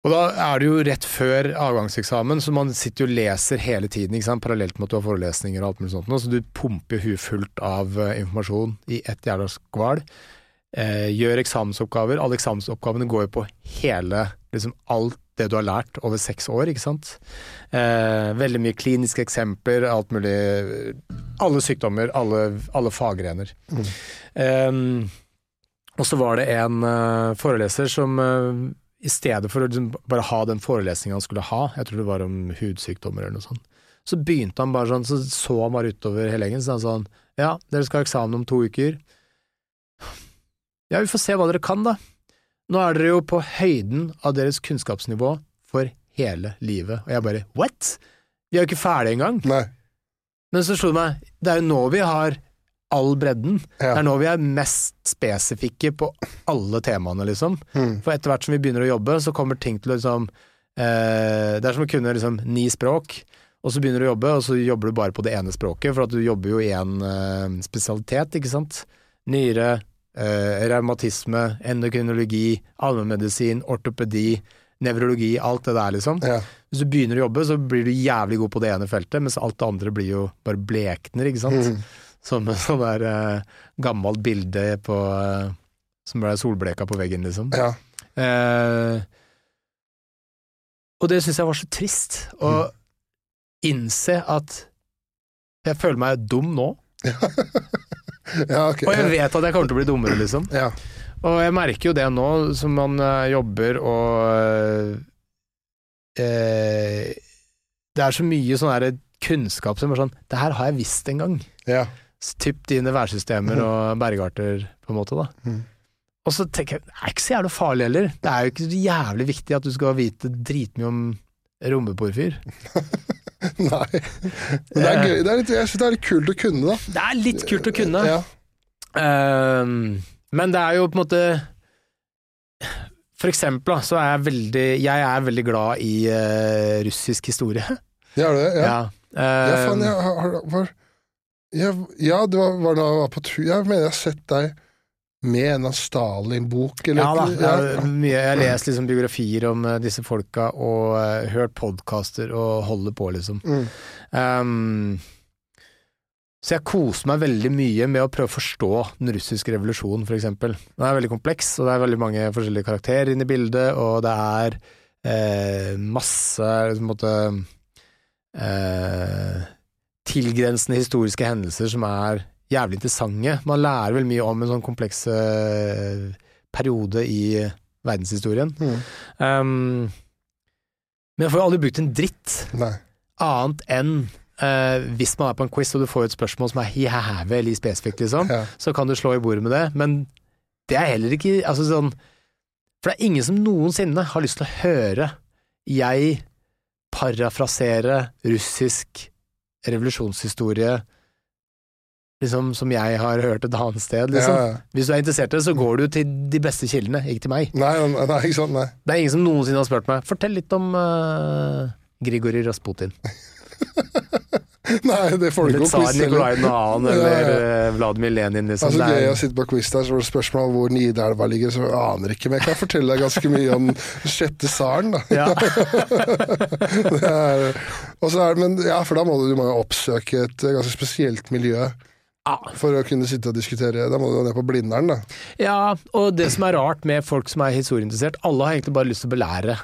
Og da er det jo rett før avgangseksamen, så man sitter jo og leser hele tiden, ikke sant? parallelt med at du har forelesninger og alt mulig sånt. Så du pumper huet fullt av øh, informasjon i ett jævla skval. Eh, gjør eksamensoppgaver. Alle eksamensoppgavene går jo på hele liksom alt det du har lært over seks år, ikke sant. Eh, veldig mye kliniske eksempler, alt mulig. Alle sykdommer, alle, alle faggrener. Mm. Eh, og så var det en uh, foreleser som eh, i stedet for å liksom bare ha den forelesninga han skulle ha, jeg tror det var om hudsykdommer eller noe sånt, så begynte han bare sånn, så så han bare utover hele gjengen, så han sånn Ja, dere skal ha eksamen om to uker. Ja, vi får se hva dere kan, da. Nå er dere jo på høyden av deres kunnskapsnivå for hele livet. Og jeg bare what?! Vi er jo ikke ferdige engang. Nei. Men så slo det meg, det er jo nå vi har all bredden. Ja. Det er nå vi er mest spesifikke på alle temaene, liksom. Mm. For etter hvert som vi begynner å jobbe, så kommer ting til å liksom eh, Det er som å kunne liksom ni språk, og så begynner du å jobbe, og så jobber du bare på det ene språket, for at du jobber jo i en eh, spesialitet, ikke sant. Nyre, eh, revmatisme, endokrinologi, allmennmedisin, ortopedi, nevrologi, alt det der, liksom. Ja. Hvis du begynner å jobbe, så blir du jævlig god på det ene feltet, mens alt det andre blir jo bare blekner, ikke sant. Mm. Som et sånn der eh, gammelt bilde på eh, Som ble solbleka på veggen, liksom. ja. Eh, og det syns jeg var så trist, å Mm. innse at jeg føler meg dum nå, *laughs* ja, okay. og jeg vet at jeg kommer til å bli dummere, liksom. Ja. Og jeg merker jo det nå, som man eh, jobber og eh, Det er så mye sånn kunnskap som er sånn Det her har jeg visst en gang. ja. Typ dine værsystemer og bergarter, på en måte, da. Mm. Og så tenker jeg, det er ikke så jævlig farlig heller. Det er jo ikke så jævlig viktig at du skal vite dritmye om rommeporfyr. *laughs* Nei. Men det er gøy. Det er litt, jeg syns det er litt kult å kunne, da. Det er litt kult å kunne. Ja. Um, men det er jo på en måte For eksempel da, så er jeg veldig Jeg er veldig glad i uh, russisk historie. Ja, du det? Ja. Ja. Ja, faen, Ehm, jeg har, var, ja, ja, det var, var da jeg var på tur Jeg mener jeg har sett deg med en av Stalin-bok, eller ja da. ja, Jeg, har mye, jeg har lest liksom biografier om uh, disse folka og uh, hørt podkaster og holder på, liksom. Mm. Um, så jeg koser meg veldig mye med å prøve å forstå den russiske revolusjonen, eksempel. Den er veldig kompleks, og det er veldig mange forskjellige karakterer inne i bildet, og det er uh, masse på en måte tilgrensende historiske hendelser som er jævlig interessante. Man lærer vel mye om en sånn kompleks eh, periode i verdenshistorien. Mm. Um, men jeg får jo aldri brukt en dritt Nei. annet enn uh, hvis man er på en quiz og du får et spørsmål som er jævlig spesifikt, liksom, Ja. så kan du slå i bordet med det, men det er heller ikke altså sånn For det er ingen som noensinne har lyst til å høre jeg parafrasere russisk revolusjonshistorie liksom som jeg har hørt et annet sted, liksom. Ja, ja. Hvis du er interessert i det, så går du til de beste kildene, ikke til meg. Nei, nei, ikke sant? Nei. Det er ingen som noensinne har spurt meg Fortell litt om uh, Grigorij Rasputin. *laughs* *laughs* nei, det får du ikke noe quiz Nikolai heller. 2. eller ja. eh, Vladimir Lenin, liksom. Altså, Det er- gøy å sitte på quiz der, så var det spørsmål hvor Nidelva ligger, så jeg aner ikke, men jeg kan fortelle deg ganske mye om *laughs* sjette tsaren, da. ja. *laughs* Er, er men, ja, for da må du, du må oppsøke et eh, ganske spesielt miljø Ja. for å kunne sitte og diskutere. Da må du jo ned på Blindern, da. ja, og det som er rart med folk som er historieinteressert, alle har egentlig bare lyst til å belære.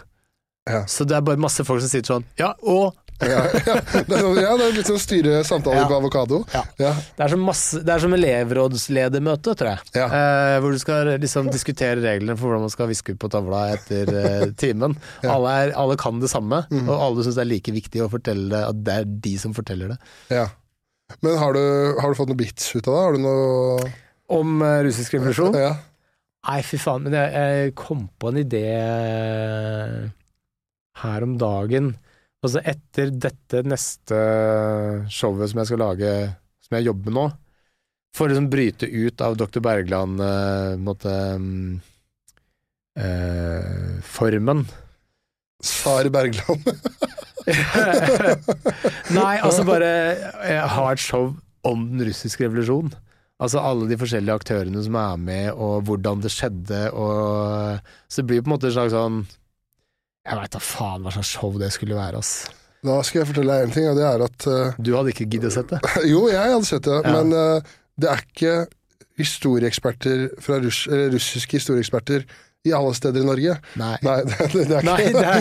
Ja. Så det er bare masse folk som sitter sånn Ja, og Ja, ja. *laughs* Det er, sånn- ja, det er litt sånn styre samtaler Ja. på avokado. Ja. Ja. Det er som, masse, det er som elevrådsledermøte, tror jeg. Ja. Eh, hvor du skal liksom diskutere reglene for hvordan man skal viske ut på tavla etter eh, timen. Ja. alle, er, alle kan det samme, mm. og alle syns det er like viktig å fortelle det, at det er de som forteller det. Ja. Men har du, har du fått noe bits ut av det? Har du noe Om eh, russisk revolusjon? Ja. Nei, fy faen. Men jeg, jeg kom på en idé her om dagen. Altså etter dette neste showet som jeg skal lage, som jeg jobber med nå, for å liksom bryte ut av Dr. Bergland eh, måte mm, eh, formen. Sar Bergland. *laughs* Nei, altså bare eh, ha et show om den russiske revolusjonen. Altså alle de forskjellige aktørene som er med, og hvordan det skjedde, og Så det blir på en måte et slags sånn Jeg veit da faen hva slags show det skulle være, ass. Da skal jeg fortelle deg en ting, og det er at uh, Du hadde ikke giddet å sett det? *laughs* Jo, jeg hadde sett det, Ja. men uh, det er ikke historieeksperter fra russ, eller russiske historieeksperter i alle steder i Norge. Nei. Nei, *laughs* det, det, *laughs* det er Nei, det er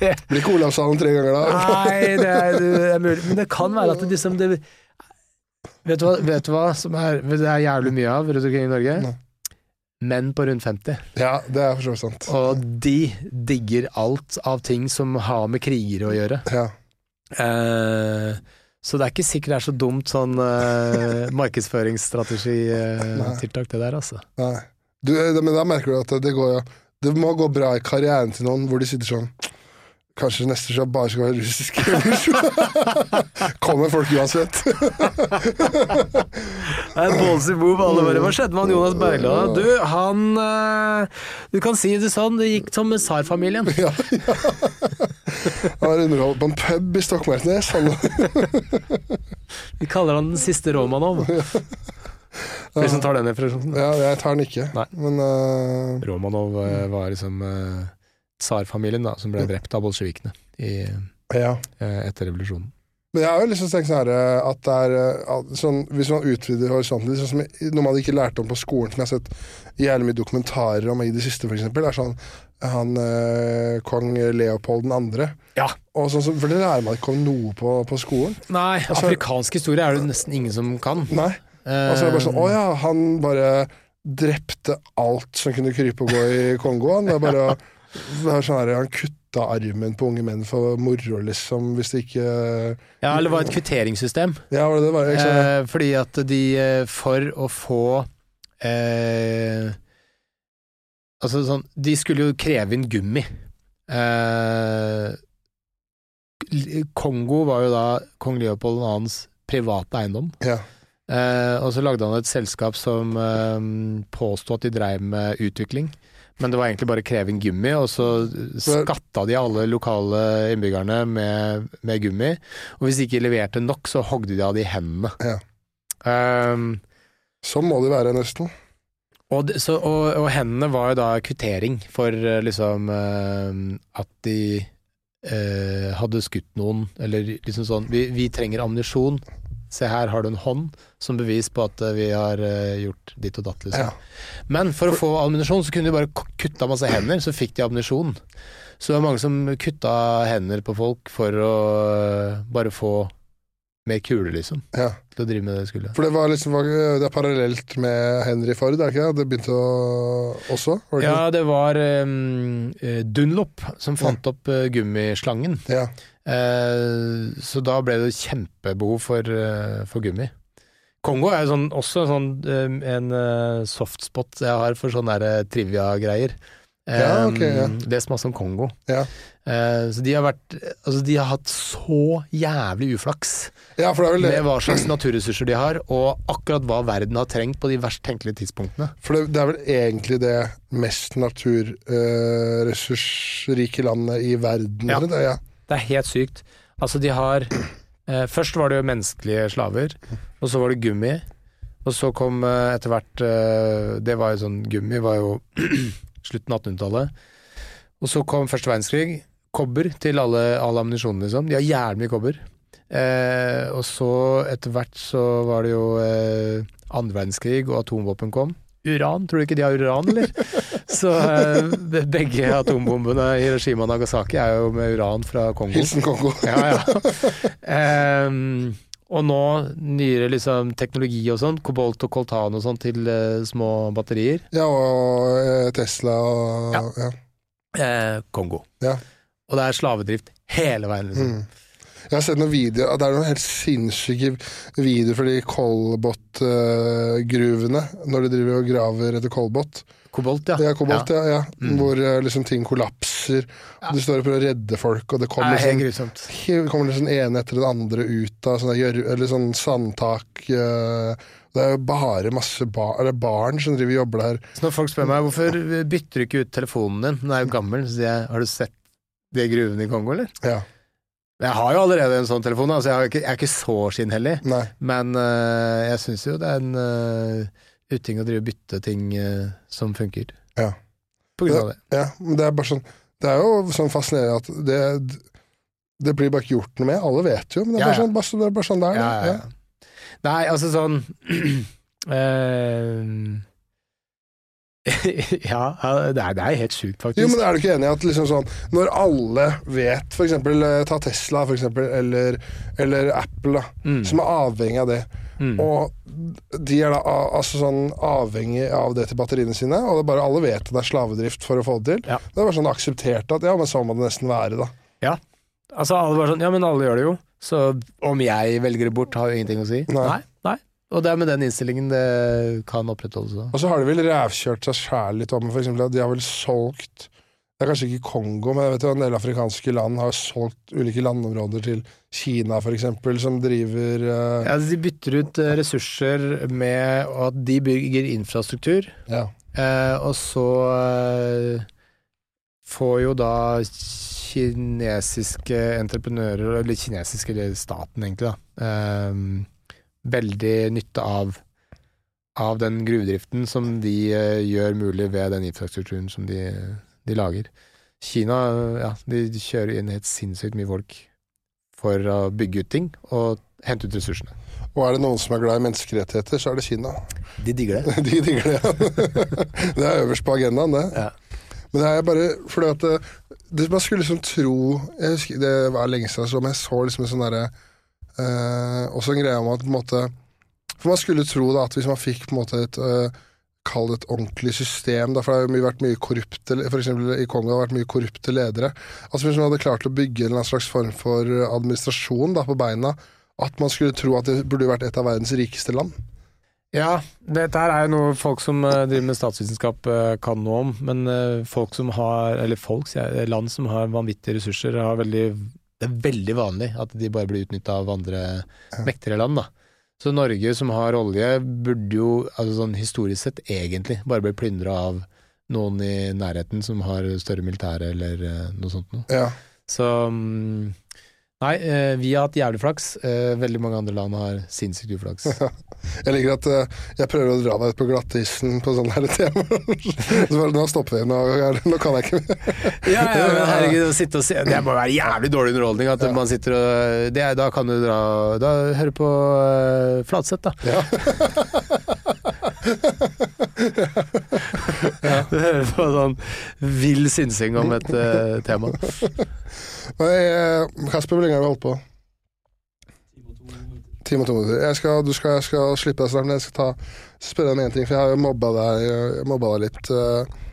det, Blir ikke Olavshallen tre ganger da? Nei, det er, det er mulig. Men det kan være at det liksom det, vet, du hva, vet du hva som er, det er jævlig mye av rundt omkring i Norge? Nei. Menn på rundt 50. Ja, det er for så vidt sant. Og de digger alt av ting som har med krigere å gjøre. Ja. Eh, så det er ikke sikkert det er så dumt sånn eh, *laughs* markedsføringsstrategitiltak, markedsføringsstrategi-tiltak, det der, altså. Nei. Du, eh, men da merker du at det går jo Det må gå bra i karrieren til noen hvor de sitter sånn Kanskje neste show bare skal være russisk? *laughs* Kommer folk uansett. *laughs* Ballsy move. Alle bare Hva skjedde med han Jonas Bergland? Du, han eh, Du kan si det sånn, det gikk som med tsarfamilien. ja, ja. Han har underholdt på en pub i Stokmarknes. Vi kaller han den siste Romanov. Hvis han tar den referansen. ja, jeg tar den ikke. Nei. Men uh... Romanov eh, var liksom eh, tsarfamilien da, som ble drept av bolsjevikene ja. uh, etter revolusjonen. Men jeg har jo liksom tenkt sånn eh, at det er eh, at sånn, Hvis man utvider horisonten litt, sånn som noe man ikke lærte om på skolen, som jeg har sett jævlig mye dokumentarer om i det siste, eksempel, er sånn han eh, kong Leopold 2. Ja. Og sånn, for det lærer man ikke om noe på, på skolen. Nei, Altså- afrikansk historie er det nesten ingen som kan. Nei. Og så er det bare sånn Å Eh, ja, han bare drepte alt som kunne krype og gå i Kongo. Han det er bare det er sånn her, Han kutta armen på unge menn for moro, liksom, hvis det ikke Ja, eller det var et kvitteringssystem. Ja, var det det? Var, ikke? Eh, fordi at de eh, For å få eh, Altså sånn De skulle jo kreve inn gummi. Eh, Kongo var jo da kong Leopold 2.s private eiendom. ja. Eh, og så lagde han et selskap som eh, påsto at de dreiv med utvikling. Men det var egentlig bare inn gummi, og så skatta de alle lokale innbyggerne med, med gummi. Og hvis de ikke leverte nok, så hogde de av de hendene. Ja. Um, Sånn må det være, nesten. og, det, så, og, og hendene var jo da kvittering for eh, liksom eh, at de eh, hadde skutt noen, eller liksom sånn Vi, vi trenger ammunisjon. Se her har du en hånd som bevis på at eh, vi har eh, gjort ditt og datt, liksom. Ja. Men for å få ammunisjon, så kunne de bare kutta masse hender, så fikk de ammunisjon. Så det var mange som kutta hender på folk for å øh, bare få mer kuler, liksom. Ja. Til å drive med det de skulle. For det var liksom Det er parallelt med Henry Ford, er det ikke det? Det begynte å også? Det Ja, det var um, eh, Dunlop som fant opp uh, gummislangen. Ja. Eh, så da ble det kjempebehov for, eh, for gummi. Kongo er jo sånn, også sånn, eh, en uh, softspot jeg har for sånne trivia-greier. Ja, ok, ja. Det som er som Kongo. Ja. Eh, så de har vært Altså, de har hatt så jævlig uflaks ja, for det er vel det. med hva slags naturressurser de har, og akkurat hva verden har trengt på de verst tenkelige tidspunktene. For det, det er vel egentlig det mest naturressursrike landet i verden. Ja. eller det? ja. Det er helt sykt. Altså, de har *clears throat* eh, Først var det jo menneskelige slaver, og så var det gummi. Og så kom eh, etter hvert eh, Det var jo sånn Gummi var jo *clears throat* slutten av 1800-tallet. Og så kom første verdenskrig. Kobber til alle, all ammunisjonen, liksom. De har jævlig mye kobber. Eh, og så etter hvert så var det jo eh, andre verdenskrig, og atomvåpen kom. Uran. Tror du ikke de har uran, eller? *laughs* Så eh, begge atombombene i Hiroshima og Nagasaki er jo med uran fra Kongo. Hilsen Kongo. *laughs* Ja, ja. Ehm, og nå nyere liksom, teknologi og sånn, kobolt og koltan og sånn til eh, små batterier. Ja, og eh, Tesla og Ja. ja. Eh, Kongo. Ja. Og det er slavedrift hele veien, liksom. Mm. Jeg har sett noen videoer, det er noen helt sinnssyke videoer for de kolbot-gruvene, når de driver og graver etter kolbot. Kobolt, ja. Ja, kobolt, ja. ja, Mm. Hvor eh, liksom ting kollapser. Ja. Du står og prøver å redde folk, og det Det kommer Nei, liksom, helt kommer liksom ene etter den andre ut av sånne, eller sånn sandtak. eh, Det er jo bare masse bar, barn som driver og jobber der. Så når folk spør meg hvorfor bytter du ikke ut telefonen din, den er jo gammel, så sier jeg har du sett de gruvene i Kongo, eller? Ja, Jeg har jo allerede en sånn telefon, altså jeg, ikke, jeg er ikke så skinnhellig, nei. men øh, jeg syns jo det er en øh, uting å drive og bytte ting øh, som funker. Ja. På grunn av det. Ja, men det er bare sånn Det er jo sånn fascinerende at det det blir bare ikke gjort noe med. Alle vet jo, men det er bare ja. sånn, bare, det er bare sånn det er. Ja, ja, ja. Nei, altså sånn *clears throat* eh, *laughs* Ja, det er, det er helt sjukt, faktisk. Jo, men er du ikke enig i at liksom sånn Når alle vet, for eksempel eh, ta Tesla, for eksempel, eller, eller Apple, da, Mm, som er avhengig av det, mm. og de er da altså sånn avhengig av det til batteriene sine, og det er bare alle vet at det er slavedrift for å få det til. Ja. Det er bare sånn akseptert at ja, men sånn må det nesten være, da. Ja. Altså alle var sånn, ja men alle gjør det jo, så om jeg velger det bort har jo ingenting å si. Nei, nei. Og det er med den innstillingen det kan opprettholdes. da. Og så har de vel rævkjørt seg sjæl litt om, for eksempel at de har vel solgt Det er kanskje ikke Kongo, men jeg vet jo en del afrikanske land har solgt ulike landområder til Kina, for eksempel, som driver uh... Ja, de bytter ut eh, ressurser med at de bygger infrastruktur, ja. uh, og så uh, får jo da kinesiske entreprenører, eller kinesiske, eller staten egentlig, da, veldig nytte av av den gruvedriften som de eh, gjør mulig ved den infrastrukturen som de, de lager. Kina ja, de kjører inn helt sinnssykt mye folk for å bygge ut ting og hente ut ressursene. Og er det noen som er glad i menneskerettigheter, så er det Kina. De digger det. *laughs* De digger det. ja. *laughs* det er øverst på agendaen, det. Ja. Men det er bare fordi at det, det, Man skulle liksom tro jeg husker, Det var lenge siden, men jeg så liksom en sånn derre eh, Også en greie om at på en måte For man skulle tro da at hvis man fikk på en måte et eh, Kall det et ordentlig system, da, for det har jo vært mye korrupte For i Kongo har vært mye korrupte ledere. Altså Hvis man hadde klart å bygge en slags form for administrasjon da, på beina, at man skulle tro at det burde vært et av verdens rikeste land. Ja, dette her er jo noe folk som eh, driver med statsvitenskap kan noe om, men folk som har, eller folk, land som har vanvittige ressurser, har veldig, det er veldig vanlig at de bare blir utnytta av andre mektigere land, da. Så Norge som har olje, burde jo, altså sånn historisk sett, egentlig bare bli plyndra av noen i nærheten som har større militære eller eh, noe sånt noe. Ja. Så mm, Nei, eh, vi har hatt jævlig flaks. Eh, veldig mange andre land har sinnssykt uflaks. *laughs* Jeg liker at eh, jeg prøver å dra deg ut på glattisen på sånne her temaer. *laughs* Så bare, nå stopper vi, nå, nå kan jeg ikke mer. *laughs* Ja, ja, men herregud, å sitte og se Det må være jævlig dårlig underholdning at man sitter og det, Da kan du dra Da høre på uh, Flatseth, da. Ja. Du hører på sånn vill synsing om et uh, tema. Kasper, hvor lenge har du holdt på? Time og to minutter. Jeg skal, du skal, jeg skal slippe deg snart, men jeg skal ta, spørre deg om én ting, for jeg har jo mobba deg, eh, mobba deg litt. eh,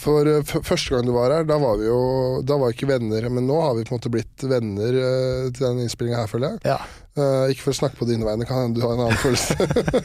For eh, første gang du var her, da var vi jo Da var vi ikke venner, men nå har vi på en måte blitt venner eh, til den innspillinga her, føler jeg. Ja. Eh, ikke for å snakke på dine vegne, kan hende du har en annen følelse.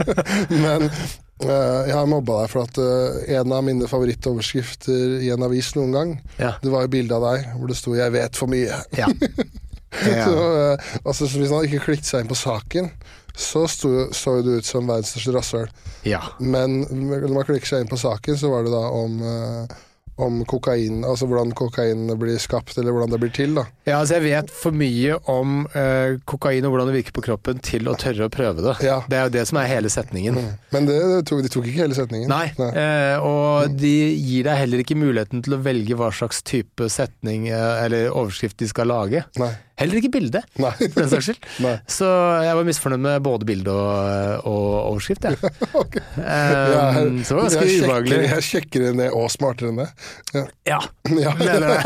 *laughs* Men eh, jeg har mobba deg for at eh, en av mine favorittoverskrifter i en avis noen gang, Ja. det var jo bilde av deg hvor det sto 'Jeg vet for mye'. ja. ja. *laughs* Så, eh, altså, så hvis han ikke klikket seg inn på saken, så sto, så du ut som verdens største rasshøl. ja. Men når man klikker seg inn på saken, så var det da om, uh, om kokain, altså hvordan kokain blir skapt, eller hvordan det blir til. da. Ja, altså jeg vet for mye om eh, kokain og hvordan det virker på kroppen til å tørre å prøve det. Ja. Det er jo det som er hele setningen. Men det, det tok, de tok ikke hele setningen. Nei, eh, og de gir deg heller ikke muligheten til å velge hva slags type setning eh, eller overskrift de skal lage. Nei. Heller ikke bilde, *laughs* Nei. for den saks skyld. Så jeg var misfornøyd med både bilde og, og overskrift, jeg. *laughs* Ok. Um, Jeg- så det var ganske jeg sjekker- ubehagelig. Jeg sjekker det ned, og smartere enn det. Ja. Ja, *laughs* Ja. mener det.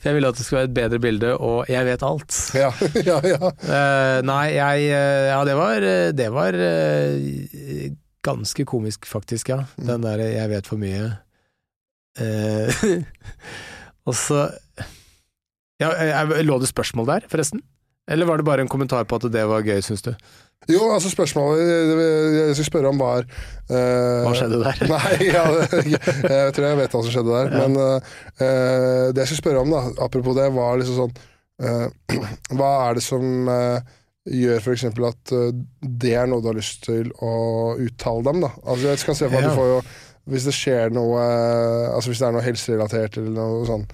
For jeg ville at det skulle være et bedre bilde, og jeg vet alt. Ja, ja, ja. Uh, nei, jeg eh, Ja, det var, det var uh, ganske komisk, faktisk, ja. Mm. Den derre 'jeg vet for mye'. Eh, og så ja, Lå det spørsmål der, forresten? Eller var det bare en kommentar på at det var gøy, syns du? Jo, altså spørsmålet jeg skulle spørre om var uh, Hva skjedde der? *laughs* Nei, ja, jeg tror jeg vet hva som skjedde der. Ja. Men uh, det jeg skulle spørre om, da, apropos det, var liksom sånn uh, *clears throat* Hva er det som eh, gjør f.eks. at eh, det er noe du har lyst til å uttale dem, da? Altså jeg skal se for meg at du får jo Hvis det skjer noe eh, Altså hvis det er noe helserelatert eller noe sånn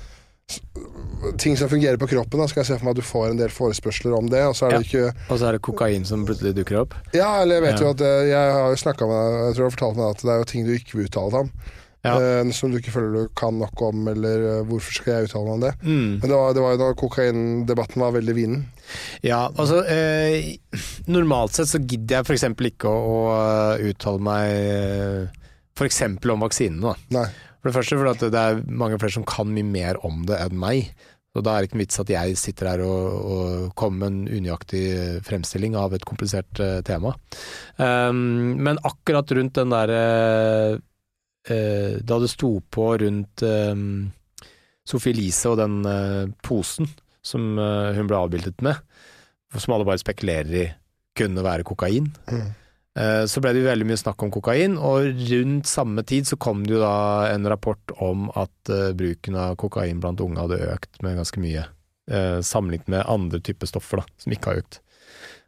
Ting som fungerer på kroppen, da skal jeg se for meg at du får en del forespørsler om det, og så er det ikke Og så er det kokain som plutselig dukker opp? ja, eller jeg vet Ja. jo at eh, Jeg har jo snakka med deg, jeg tror jeg har fortalt meg at det er jo ting du ikke vil uttale deg om. Ja. eh, som du ikke føler du kan nok om, eller hvorfor skal jeg uttale meg om det? Mm. Men det var, det var jo da kokaindebatten var veldig vinden. Ja, altså eh, Normalt sett så gidder jeg f.eks. ikke å, å uttale meg f.eks. om vaksinene. For det første fordi at det er mange flere som kan mye mer om det enn meg. Og da er det ikke en vits at jeg sitter her og, og kommer med en unøyaktig fremstilling av et komplisert uh, tema. Um, men akkurat rundt den derre eh, Da det sto på rundt um, Sophie Elise og den eh, posen som hun ble avbildet med, som alle bare spekulerer i kunne være kokain. Mm. Eh, Så ble det jo veldig mye snakk om kokain, og rundt samme tid så kom det jo da en rapport om at eh, bruken av kokain blant unge hadde økt med ganske mye, eh, sammenlignet med andre typer stoffer da, som ikke har økt.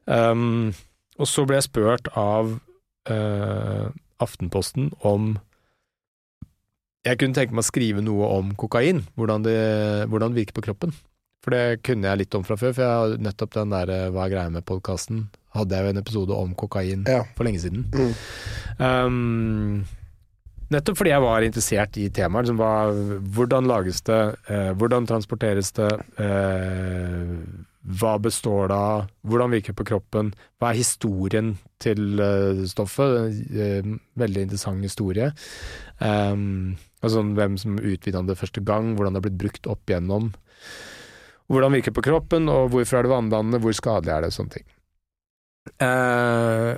Um, og så ble jeg spurt av uh, Aftenposten om jeg kunne tenke meg å skrive noe om kokain, hvordan det, hvordan det virker på kroppen. For det kunne jeg litt om fra før, for jeg har nettopp den der Hva er greia med podkasten, hadde jeg jo en episode om kokain Ja. for lenge siden. Mm. Um, nettopp fordi jeg var interessert i temaet. Liksom, hva, hvordan lages det, eh, hvordan transporteres det, eh, hva består det av, hvordan virker det på kroppen, hva er historien til uh, stoffet? Uh, veldig interessant historie. Um, altså hvem som utvida det første gang, hvordan det har blitt brukt opp igjennom. Hvordan virker det på kroppen, og hvorfor er det vanndannende, hvor skadelig er det, og sånne ting. Eh,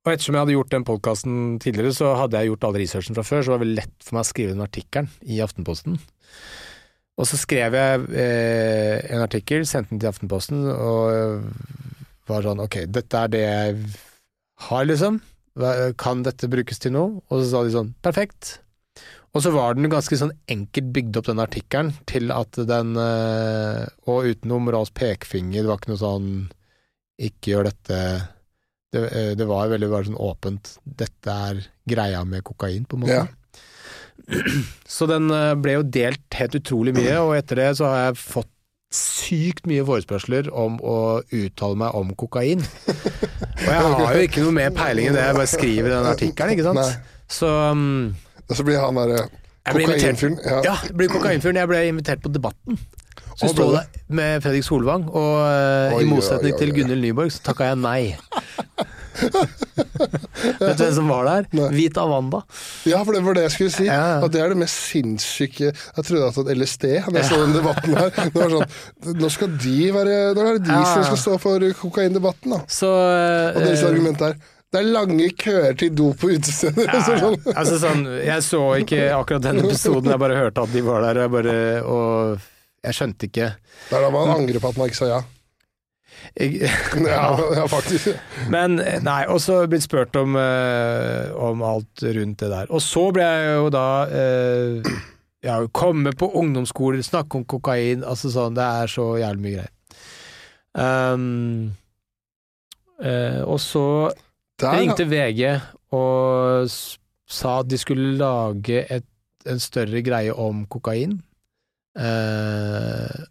og ettersom jeg hadde gjort den podkasten tidligere, så hadde jeg gjort all researchen fra før, så var det lett for meg å skrive den artikkelen i Aftenposten. Og så skrev jeg eh, en artikkel, sendte den til Aftenposten, og var sånn ok, dette er det jeg har, liksom. Kan dette brukes til noe? Og så sa de sånn perfekt. Og så var den ganske sånn enkelt bygd opp, den artikkelen, til at den eh, Og uten noe moralsk pekefinger, det var ikke noe sånn ikke gjør dette Det, eh, det var veldig bare sånn åpent. Dette er greia med kokain, på en måte. Ja. *clears throat* Så den eh, ble jo delt helt utrolig mye, og etter det så har jeg fått sykt mye forespørsler om å uttale meg om kokain. *laughs* Og jeg har jo ikke noe mer peiling enn det jeg bare skriver i den artikkelen, ikke sant. Nei. Så um, Og så blir han derre kokainfyren. Ja. Ja, blir kokainfyren. Jeg ble invitert på Debatten. Så sto det med Fredrik Solvang, og eh, Oi, i motsetning oi, oi, til. Gunhild Nyborg, så takka jeg nei. *laughs* Vet du hvem som var der? Nei. Hvit Wanda. Ja, for det var det jeg skulle si. Ja. At det er det mest sinnssyke Jeg trodde hadde tatt LSD da jeg så den debatten her. Det var sånn, nå skal de være Nå er det de Ja. som skal stå for kokaindebatten, da. Så Og deres argument er det er lange køer til do på utesteder. Ja. *laughs* sånn. Altså sånn, jeg så ikke akkurat den episoden, jeg bare hørte at de var der, og jeg bare Og jeg skjønte ikke Det er da man angrer på at man ikke sa ja. jeg, *laughs* Ja, ja faktisk. Men nei, og så blitt spurt om, eh, om alt rundt det der. Og så ble jeg jo da eh, ja, komme på ungdomsskoler, snakke om kokain, altså sånn, det er så jævlig mye greier. Um, eh, og så Der, ringte VG og sa at de skulle lage et, en større greie om kokain. Eh,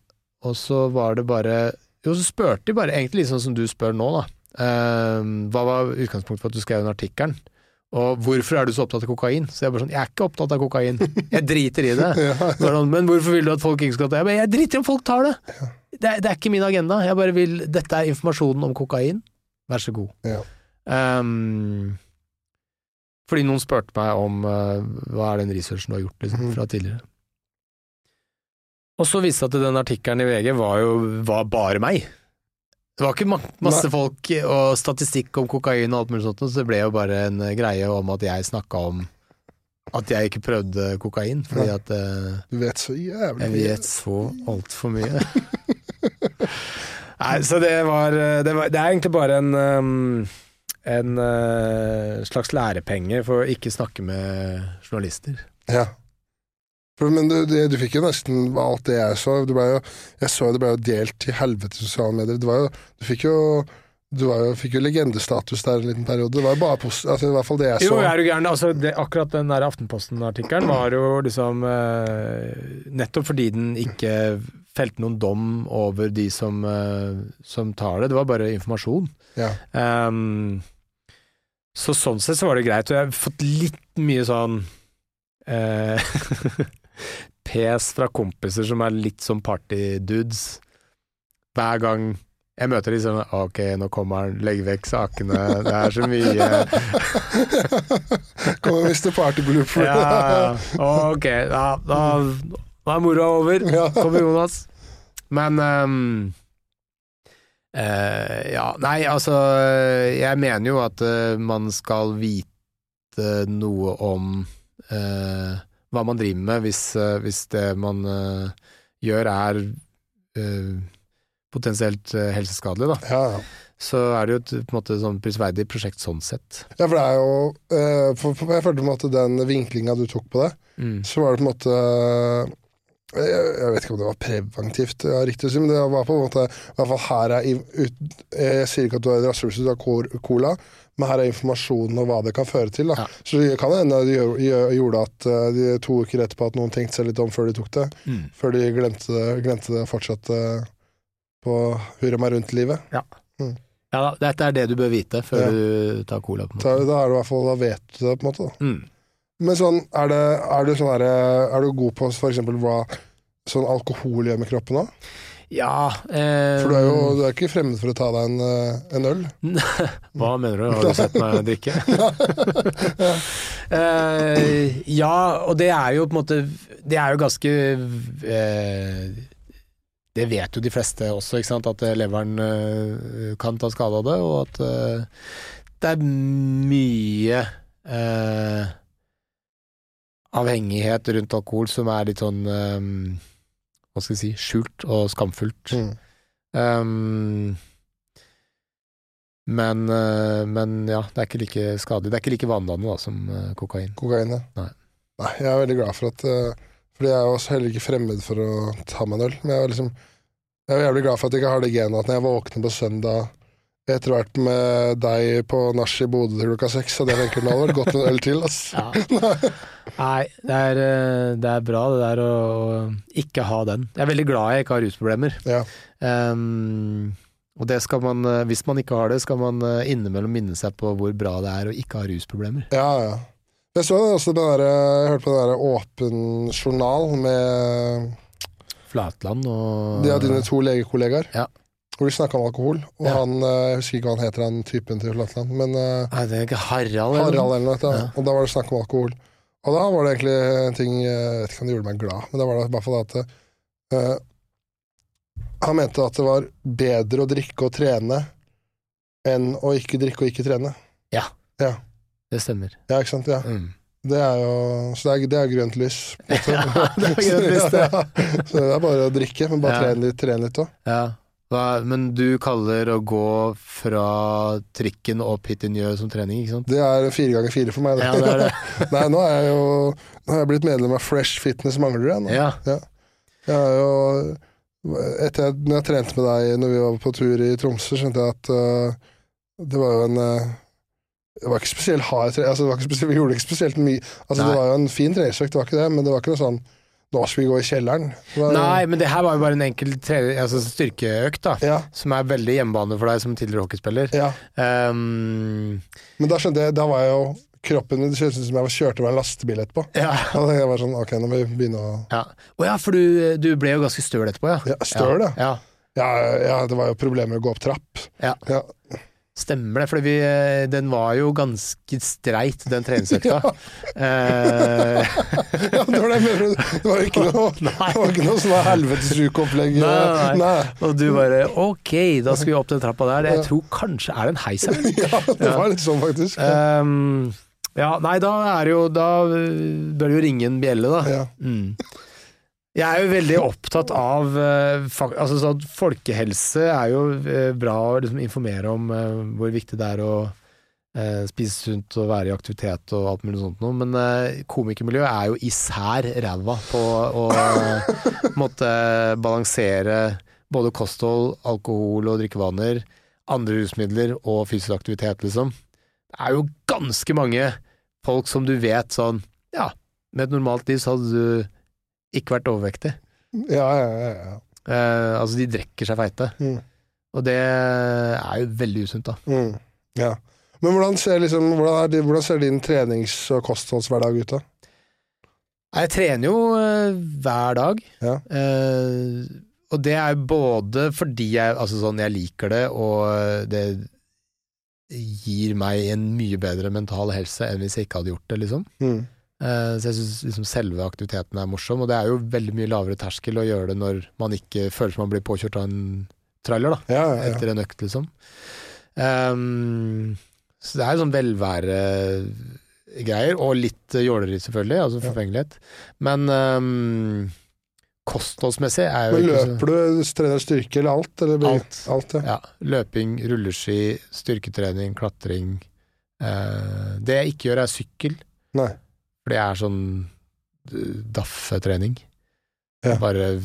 og så var det bare Jo, så spurte de bare, egentlig litt sånn som du spør nå, da. Eh, hva var utgangspunktet for at du skrev den artikkelen? Og hvorfor er du så opptatt av kokain? Så jeg bare sånn, jeg er ikke opptatt av kokain. Jeg driter i det. *laughs* Sånn, Men hvorfor vil du at folk ikke skal ta det? Jeg, bare, jeg driter i om folk tar det! Det det er ikke min agenda. Jeg bare vil, Dette er informasjonen om kokain. Vær så god. Ja. Um, fordi noen spurte meg om uh, hva er den researchen du har gjort liksom, Mhm. fra tidligere. Og så viste det at den artikkelen i VG var jo var bare meg. Det var ikke ma masse Nei. folk og statistikk om kokain og alt mulig sånt, så det ble jo bare en eh, greie om at jeg snakka om at jeg ikke prøvde kokain, fordi at uh, Du vet så jævlig jeg mye. vet så altfor mye. *laughs* Nei, så det var, det var Det er egentlig bare en um, en uh, slags lærepenge for å ikke snakke med journalister. Ja. Men du, du, fikk jo nesten alt det jeg så. Ble jo, jeg så det ble jo delt til helvete i sosiale medier. Det var jo, du fikk jo du var jo, fikk jo legendestatus der en liten periode. Det var jo bare post, altså, I hvert fall det jeg så. Jo, er du gæren. Altså, det, akkurat den der Aftenposten-artikkelen var jo liksom eh, Nettopp fordi den ikke felte noen dom over de som, eh, som tar det. Det var bare informasjon. Ja. Um, så sånn sett så var det greit, og jeg har fått litt mye sånn eh, *laughs* pes fra kompiser som er litt som partydudes. Hver gang jeg møter de sånn Ok, nå kommer han, legg vekk sakene, det er så mye *laughs* Kommer Mr. Party Blooper. Ja, ja. Ok, ja, da, da er moroa over. Kommer Jonas. Men um, uh, Ja, nei, altså Jeg mener jo at uh, man skal vite noe om eh, hva man driver med, hvis, eh, hvis det man uh, gjør er uh, potensielt uh, helseskadelig, da. Ja, ja. Så er det jo et på en måte sånn prisverdig prosjekt sånn sett. ja, for det er jo for, for Jeg følte på en måte den vinklinga du tok på det, Mm. så var det på en måte jeg, jeg vet ikke om det var preventivt, ja, riktig men det var på en måte I hvert fall her er ut, Jeg sier ikke at du har et rasshøl hvis du har cola, men her er informasjonen og hva det kan føre til. Da. Ja. Så det kan hende det gjorde at eh, de to uker etterpå at noen tenkte seg litt om før de tok det. Mm. Før de glemte det, glemte det og fortsatte på hurra meg rundt-livet. Ja da, dette er det du bør vite før Ja. du tar cola. på en måte. da er du i hvert fall, da vet du det, på en måte. Da. Mm. Men sånn, er, det, er, du sånn der, er du god på eksempel hva sånn alkohol gjør med kroppen òg? Ja eh, For du er jo du er ikke fremmed for å ta deg en, eh, en øl. *laughs* Hva mener du? Har du sett meg drikke? *laughs* eh, ja, og det er jo på en måte Det er jo ganske eh, Det vet jo de fleste også, ikke sant, at eh, leveren eh, kan ta skade av det, og at eh, det er mye eh, avhengighet rundt alkohol som er litt sånn eh, Hva skal jeg si skjult og skamfullt. Mm. Um, men, eh, men ja, det er ikke like skadelig. Det er ikke like vanedannende da, som eh, kokain. Kokain, ja. Nei. Nei, jeg er veldig glad for at eh, Fordi jeg er også heller ikke fremmed for å ta meg en øl. Men jeg er liksom Jeg er jævlig glad for at jeg ikke har det genet at når jeg våkner på søndag etter hvert med deg på nach i Bodø til klokka seks, hadde jeg tenkt nå hadde vært godt en øl til, ass. Nei, det er, eh, det er bra det der å ikke ha den. Jeg er veldig glad jeg ikke har rusproblemer. Ja. Um, og det skal man, eh, hvis man ikke har det, skal man eh, innimellom minne seg på hvor bra det er å ikke ha rusproblemer. Ja, ja. Jeg så også den der, jeg hørte på den der Åpen journal med Flatland og de av dine to legekollegaer. Ja. Hvor de snakka om alkohol. Og Ja. han, eh, jeg husker ikke hva han heter, han typen til Flatland, men eh, Nei, det er ikke Harald? Harald eller noe. Ja. Og da var det snakk om alkohol. Og da var det egentlig en ting eh, Jeg vet ikke om det gjorde meg glad, men da var det i hvert fall at uh, Han mente at det var bedre å drikke og trene enn å ikke drikke og ikke trene. Ja, Det stemmer. Ja, ikke sant? Ja. Mm. Det er jo Så det er, det er grønt lys. på. *laughs* Ja, det er grønt lys, det. Ja, *laughs* så det er bare å drikke, men bare Ja. trene litt, trene litt òg. Ja. Hva, men du kaller å gå fra trikken opp hit til Njø som trening, ikke sant? Det er fire ganger fire for meg. Ja, det er det. *laughs* Nei, nå er jeg jo Nå er jeg blitt medlem av Fresh Fitness Manglerud. jeg, nå. Ja. Jeg har jo Etter at når jeg trente med deg når vi var på tur i Tromsø, skjønte jeg at uh, det var jo en uh, Det var ikke spesielt hard trening, altså, det Vi gjorde ikke spesielt mye Altså Det var jo en fin treningsøkt, det var ikke det, men det var ikke noe sånn Vi gå i kjelleren. Det Nei, men det her var jo bare en enkel altså styrkeøkt, da. Ja, Som er veldig hjemmebane for deg som tidligere hockeyspiller. ja. Um, Men da skjønte jeg Da var jeg jo kroppen min Det kjentes ut som jeg var kjørte meg en lastebil etterpå. Ja. Og jeg var sånn, ok, nå må vi begynne å Ja. Å ja, for du, du ble jo ganske støl etterpå, ja. Ja, støl, ja. ja. Ja, ja, det var jo problemer med å gå opp trapp. Ja. Stemmer det, for vi, eh, den var jo ganske streit, den treningsøkta. *laughs* eh, *laughs* Ja, det var det jeg mener. Det var ikke noe, *laughs* det var ikke noe sånn helvetes. Nei, nei, Nei. og du bare ok, da skal vi opp den trappa der. Jeg tror kanskje er det en heis her. Ja, det var litt sånn, faktisk. Um, ja, nei, da er det jo Da eh, bør det jo ringe en bjelle, da. Ja. Mm. Jeg er jo veldig opptatt av eh, altså sånn, Folkehelse er jo eh, bra å liksom, informere om eh, hvor viktig det er å spise sunt og være i aktivitet og alt mulig sånt noe, men komikermiljøet er jo især ræva på å måtte balansere både kosthold, alkohol og drikkevaner, andre rusmidler og fysisk aktivitet, liksom. Det er jo ganske mange folk som du vet sånn Ja, med et normalt liv så hadde du ikke vært overvektig. Ja, ja, ja, ja. Eh, altså, de drikker seg feite. Mm. Og det er jo veldig usunt, da. Mm. ja. Men hvordan ser, liksom, hvordan, er, hvordan ser din trenings- og kostholdshverdag ut, da? Jeg trener jo eh, hver dag. Ja. Eh, og det er både fordi jeg, altså sånn, jeg liker det, og det gir meg en mye bedre mental helse enn hvis jeg ikke hadde gjort det, liksom. Mm. Eh, Så jeg syns liksom selve aktiviteten er morsom, og det er jo veldig mye lavere terskel å gjøre det når man ikke føler som man blir påkjørt av en trailer, da, Ja, ja, ja. etter en økt, liksom. Um, så det er jo sånn velvære-greier, og litt eh, jåleri, selvfølgelig, altså forfengelighet. Men um, kostholdsmessig er jo Men ikke så- løper du, trener styrke eller alt? Eller blir- Alt. alt ja. Ja, løping, rulleski, styrketrening, klatring. Uh, det jeg ikke gjør, er sykkel. Nei. For det er sånn daff-trening Ja. Bare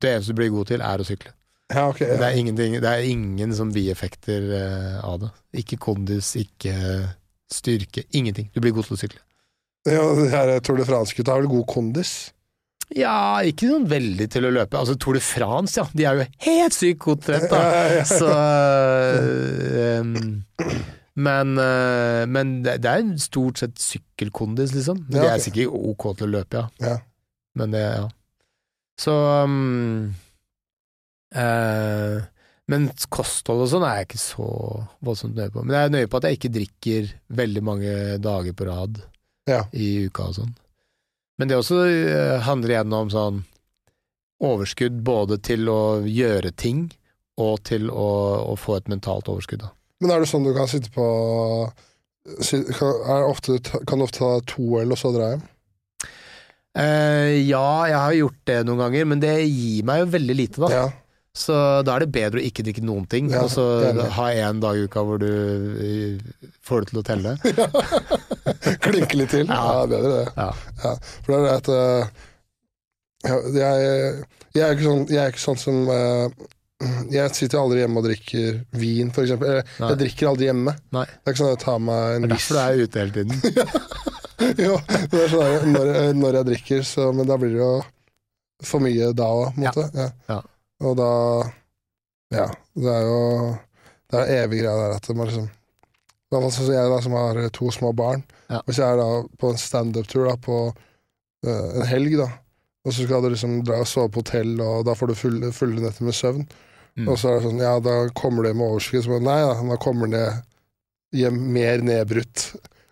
Det eneste du blir god til, er å sykle. Ja, ok. Det, er ingenting, det er ingen som bieffekter eh, av det. Ikke kondis, ikke styrke. Ingenting. Du blir god til å sykle. Ja, de her Tour de France-gutta har vel god kondis? Ja, ikke sånn veldig til å løpe. Altså Tour de France, ja. De er jo helt sykt godt trent, da. Ja, ja, ja. Så eh, em, Men, eh, men det, er stort sett sykkelkondis, liksom. Men Ja, de er sikkert ok til å løpe, ja. Ja. Men det, ja. Så um, eh, Men kosthold og sånn er jeg ikke så voldsomt nøye på. Men jeg er nøye på at jeg ikke drikker veldig mange dager på rad Ja. i uka og sånn. Men det også eh, handler igjen om sånn overskudd både til å gjøre ting og til å, å få et mentalt overskudd. Da. Men er det sånn du kan sitte på kan, ofte, kan du ofte ta to øl og så dra hjem? Uh, ja, jeg har gjort det noen ganger, men det gir meg jo veldig lite, da. Ja. Så da er det bedre å ikke drikke noen ting, Ja, og så ha en dag i uka hvor du eh, får det til å telle. *laughs* Klinke litt til? Ja, Ja. bedre det. Ja. Ja, for det er det at eh, jeg, jeg, er ikke sånn, jeg er ikke sånn som eh, Jeg sitter aldri hjemme og drikker vin, for eksempel. Jeg drikker aldri hjemme. Nei. Det er ikke sånn at jeg tar meg en viss Det er derfor du er ute hele tiden. *laughs* Jo, det er sånn når, når jeg drikker, så Men da blir det jo for mye da òg, på en måte. Ja. Ja. Og da Ja, det er jo Det er evig greia der at man liksom i hvert fall sånn som jeg da, som har to små barn. Ja. Hvis jeg er da på en standup-tur på uh, en helg, da, og så skal du liksom dra og sove på hotell, og da får du fulle, fulle netter med søvn, Mm. og så er det sånn Ja, da kommer det med overskudd. Så nei da, da kommer det hjem mer nedbrutt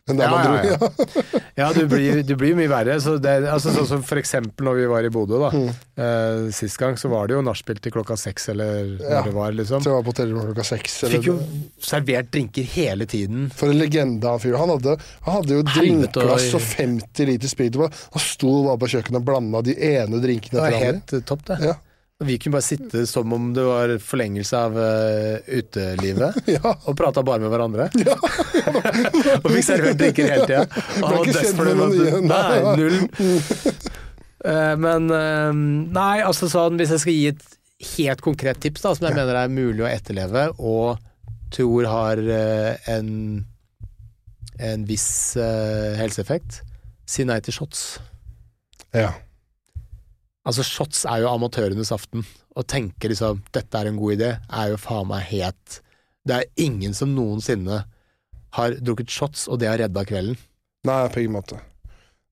enn der Ja, man ja, dro. ja. *laughs* Ja, du blir, du blir mye verre. Så det, altså, sånn som for eksempel når vi var i Bodø, da. Mm. Eh, sist gang så var det jo nachspiel til klokka seks, eller når Ja. det var, liksom. Så jeg var på hotellrommet klokka seks. eller- Fikk jo servert drinker hele tiden. For en legende han fyr. Han hadde, han hadde jo drinkglass og- og 50 liter sprit. Han sto bare på kjøkkenet og blanda de ene drinkene Det var etter andre. helt eh, topp, det. Ja. Vi kunne bare sitte som om det var forlengelse av uh, utelivet, *laughs* Ja. og prata bare med hverandre. *laughs* *laughs* og fikk servert drinker hele tida. Og var Nei, null. uh, men uh, nei, altså sånn hvis jeg skal gi et helt konkret tips da, som jeg mener er mulig å etterleve, og tror har en, en viss helseeffekt, si nei til shots. Ja. Altså, shots er jo amatørenes aften. Å tenke liksom 'dette er en god idé', er jo faen meg helt Det er ingen som noensinne har drukket shots, og det har redda kvelden. Nei, på ingen måte.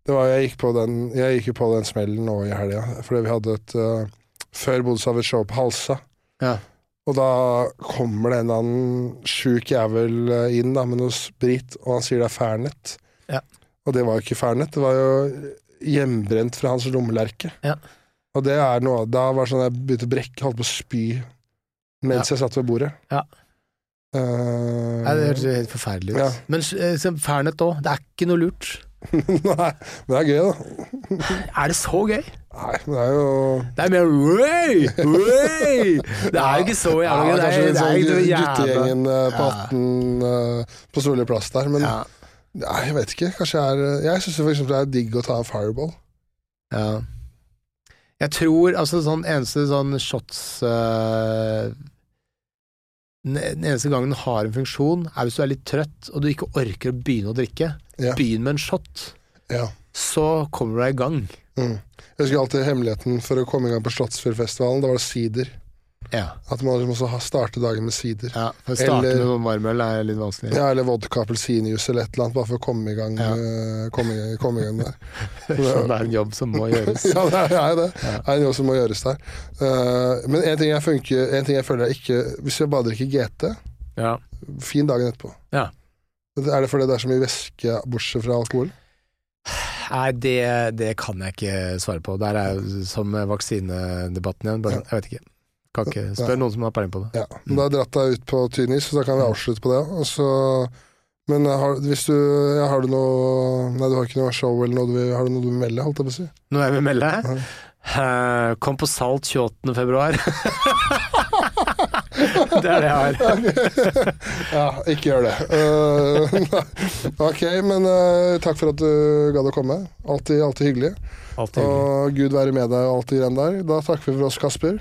Det var, jeg gikk på den Jeg gikk jo på den smellen nå i helga, fordi vi hadde et uh, Før bodde så hadde vi et show på Halsa. Ja. Og da kommer det en eller annen sjuk jævel eh, inn da, med noe sprit, og han sier det er Fernet. Ja. Og det var jo ikke Fernet, det var jo hjemmebrent fra hans lommelerke. Ja. Og det er noe Da var det sånn jeg begynte å brekke, holdt på å spy mens jeg satt ved bordet. Ja. Uh, Nei, det høres helt forferdelig ut. Ja. Men eh, Fernet òg, det er ikke noe lurt. *laughs* Nei, men det er gøy, da. Er det så gøy? Nei, men det er jo Det er mer way, way. Det er jo ikke så ja, jævla gøy. Det Kanskje er, litt det er sånn guttegjengen eh, på Ja. 18 eh, på Solli plass der, men ja. nei, jeg vet ikke. Kanskje jeg er Jeg syns det er digg å ta en fireball. ja. Jeg tror altså sånn eneste sånn shots uh, Den eneste gangen den har en funksjon, er hvis du er litt trøtt og du ikke orker å begynne å drikke. Ja. Begynn med en shot, Ja. så kommer du deg i gang. Mm. Jeg husker alltid hemmeligheten for å komme i gang på Slottsfjordfestivalen. Da var det sider. Ja. At man liksom også starter starte dagen med sider. ja for å starte Eller- med noen varmøl er litt vanskelig. Ja, eller vodka, appelsinjuice eller et eller annet, bare for å komme i gang, Ja. eh, komme, komme i gang der. *laughs* Så det er en jobb som må gjøres. *laughs* ja, det er, det er det. Ja. Det er en jobb som må gjøres der. Uh, men en ting, jeg funker, en ting jeg føler jeg ikke Hvis jeg bare drikker GT, Ja. fin dagen etterpå. Ja. Er det fordi det er så mye væske bortsett fra alkohol? Nei, det, det kan jeg ikke svare på. Der er jo som vaksinedebatten igjen. Bare, Jeg vet ikke. Kan ikke Spør noen som har peiling på det. Ja. Men da har jeg dratt deg ut på tynn is, så da kan vi avslutte på det. Og så, men har, hvis du ja, Har du noe Nei, du har ikke noe show eller noe du har du noe du vil melde, holdt jeg på å si? Nå er vi melde. Eh, Kom på Salt 28. februar. *laughs* det er det jeg har. Ja, ikke gjør det. *laughs* Uh, ok, men uh, takk for at du gadd å komme. Alltid, alltid hyggelig. Alltid hyggelig. Og Gud være med deg og alt det greiene der. Da takker vi for oss, Kasper.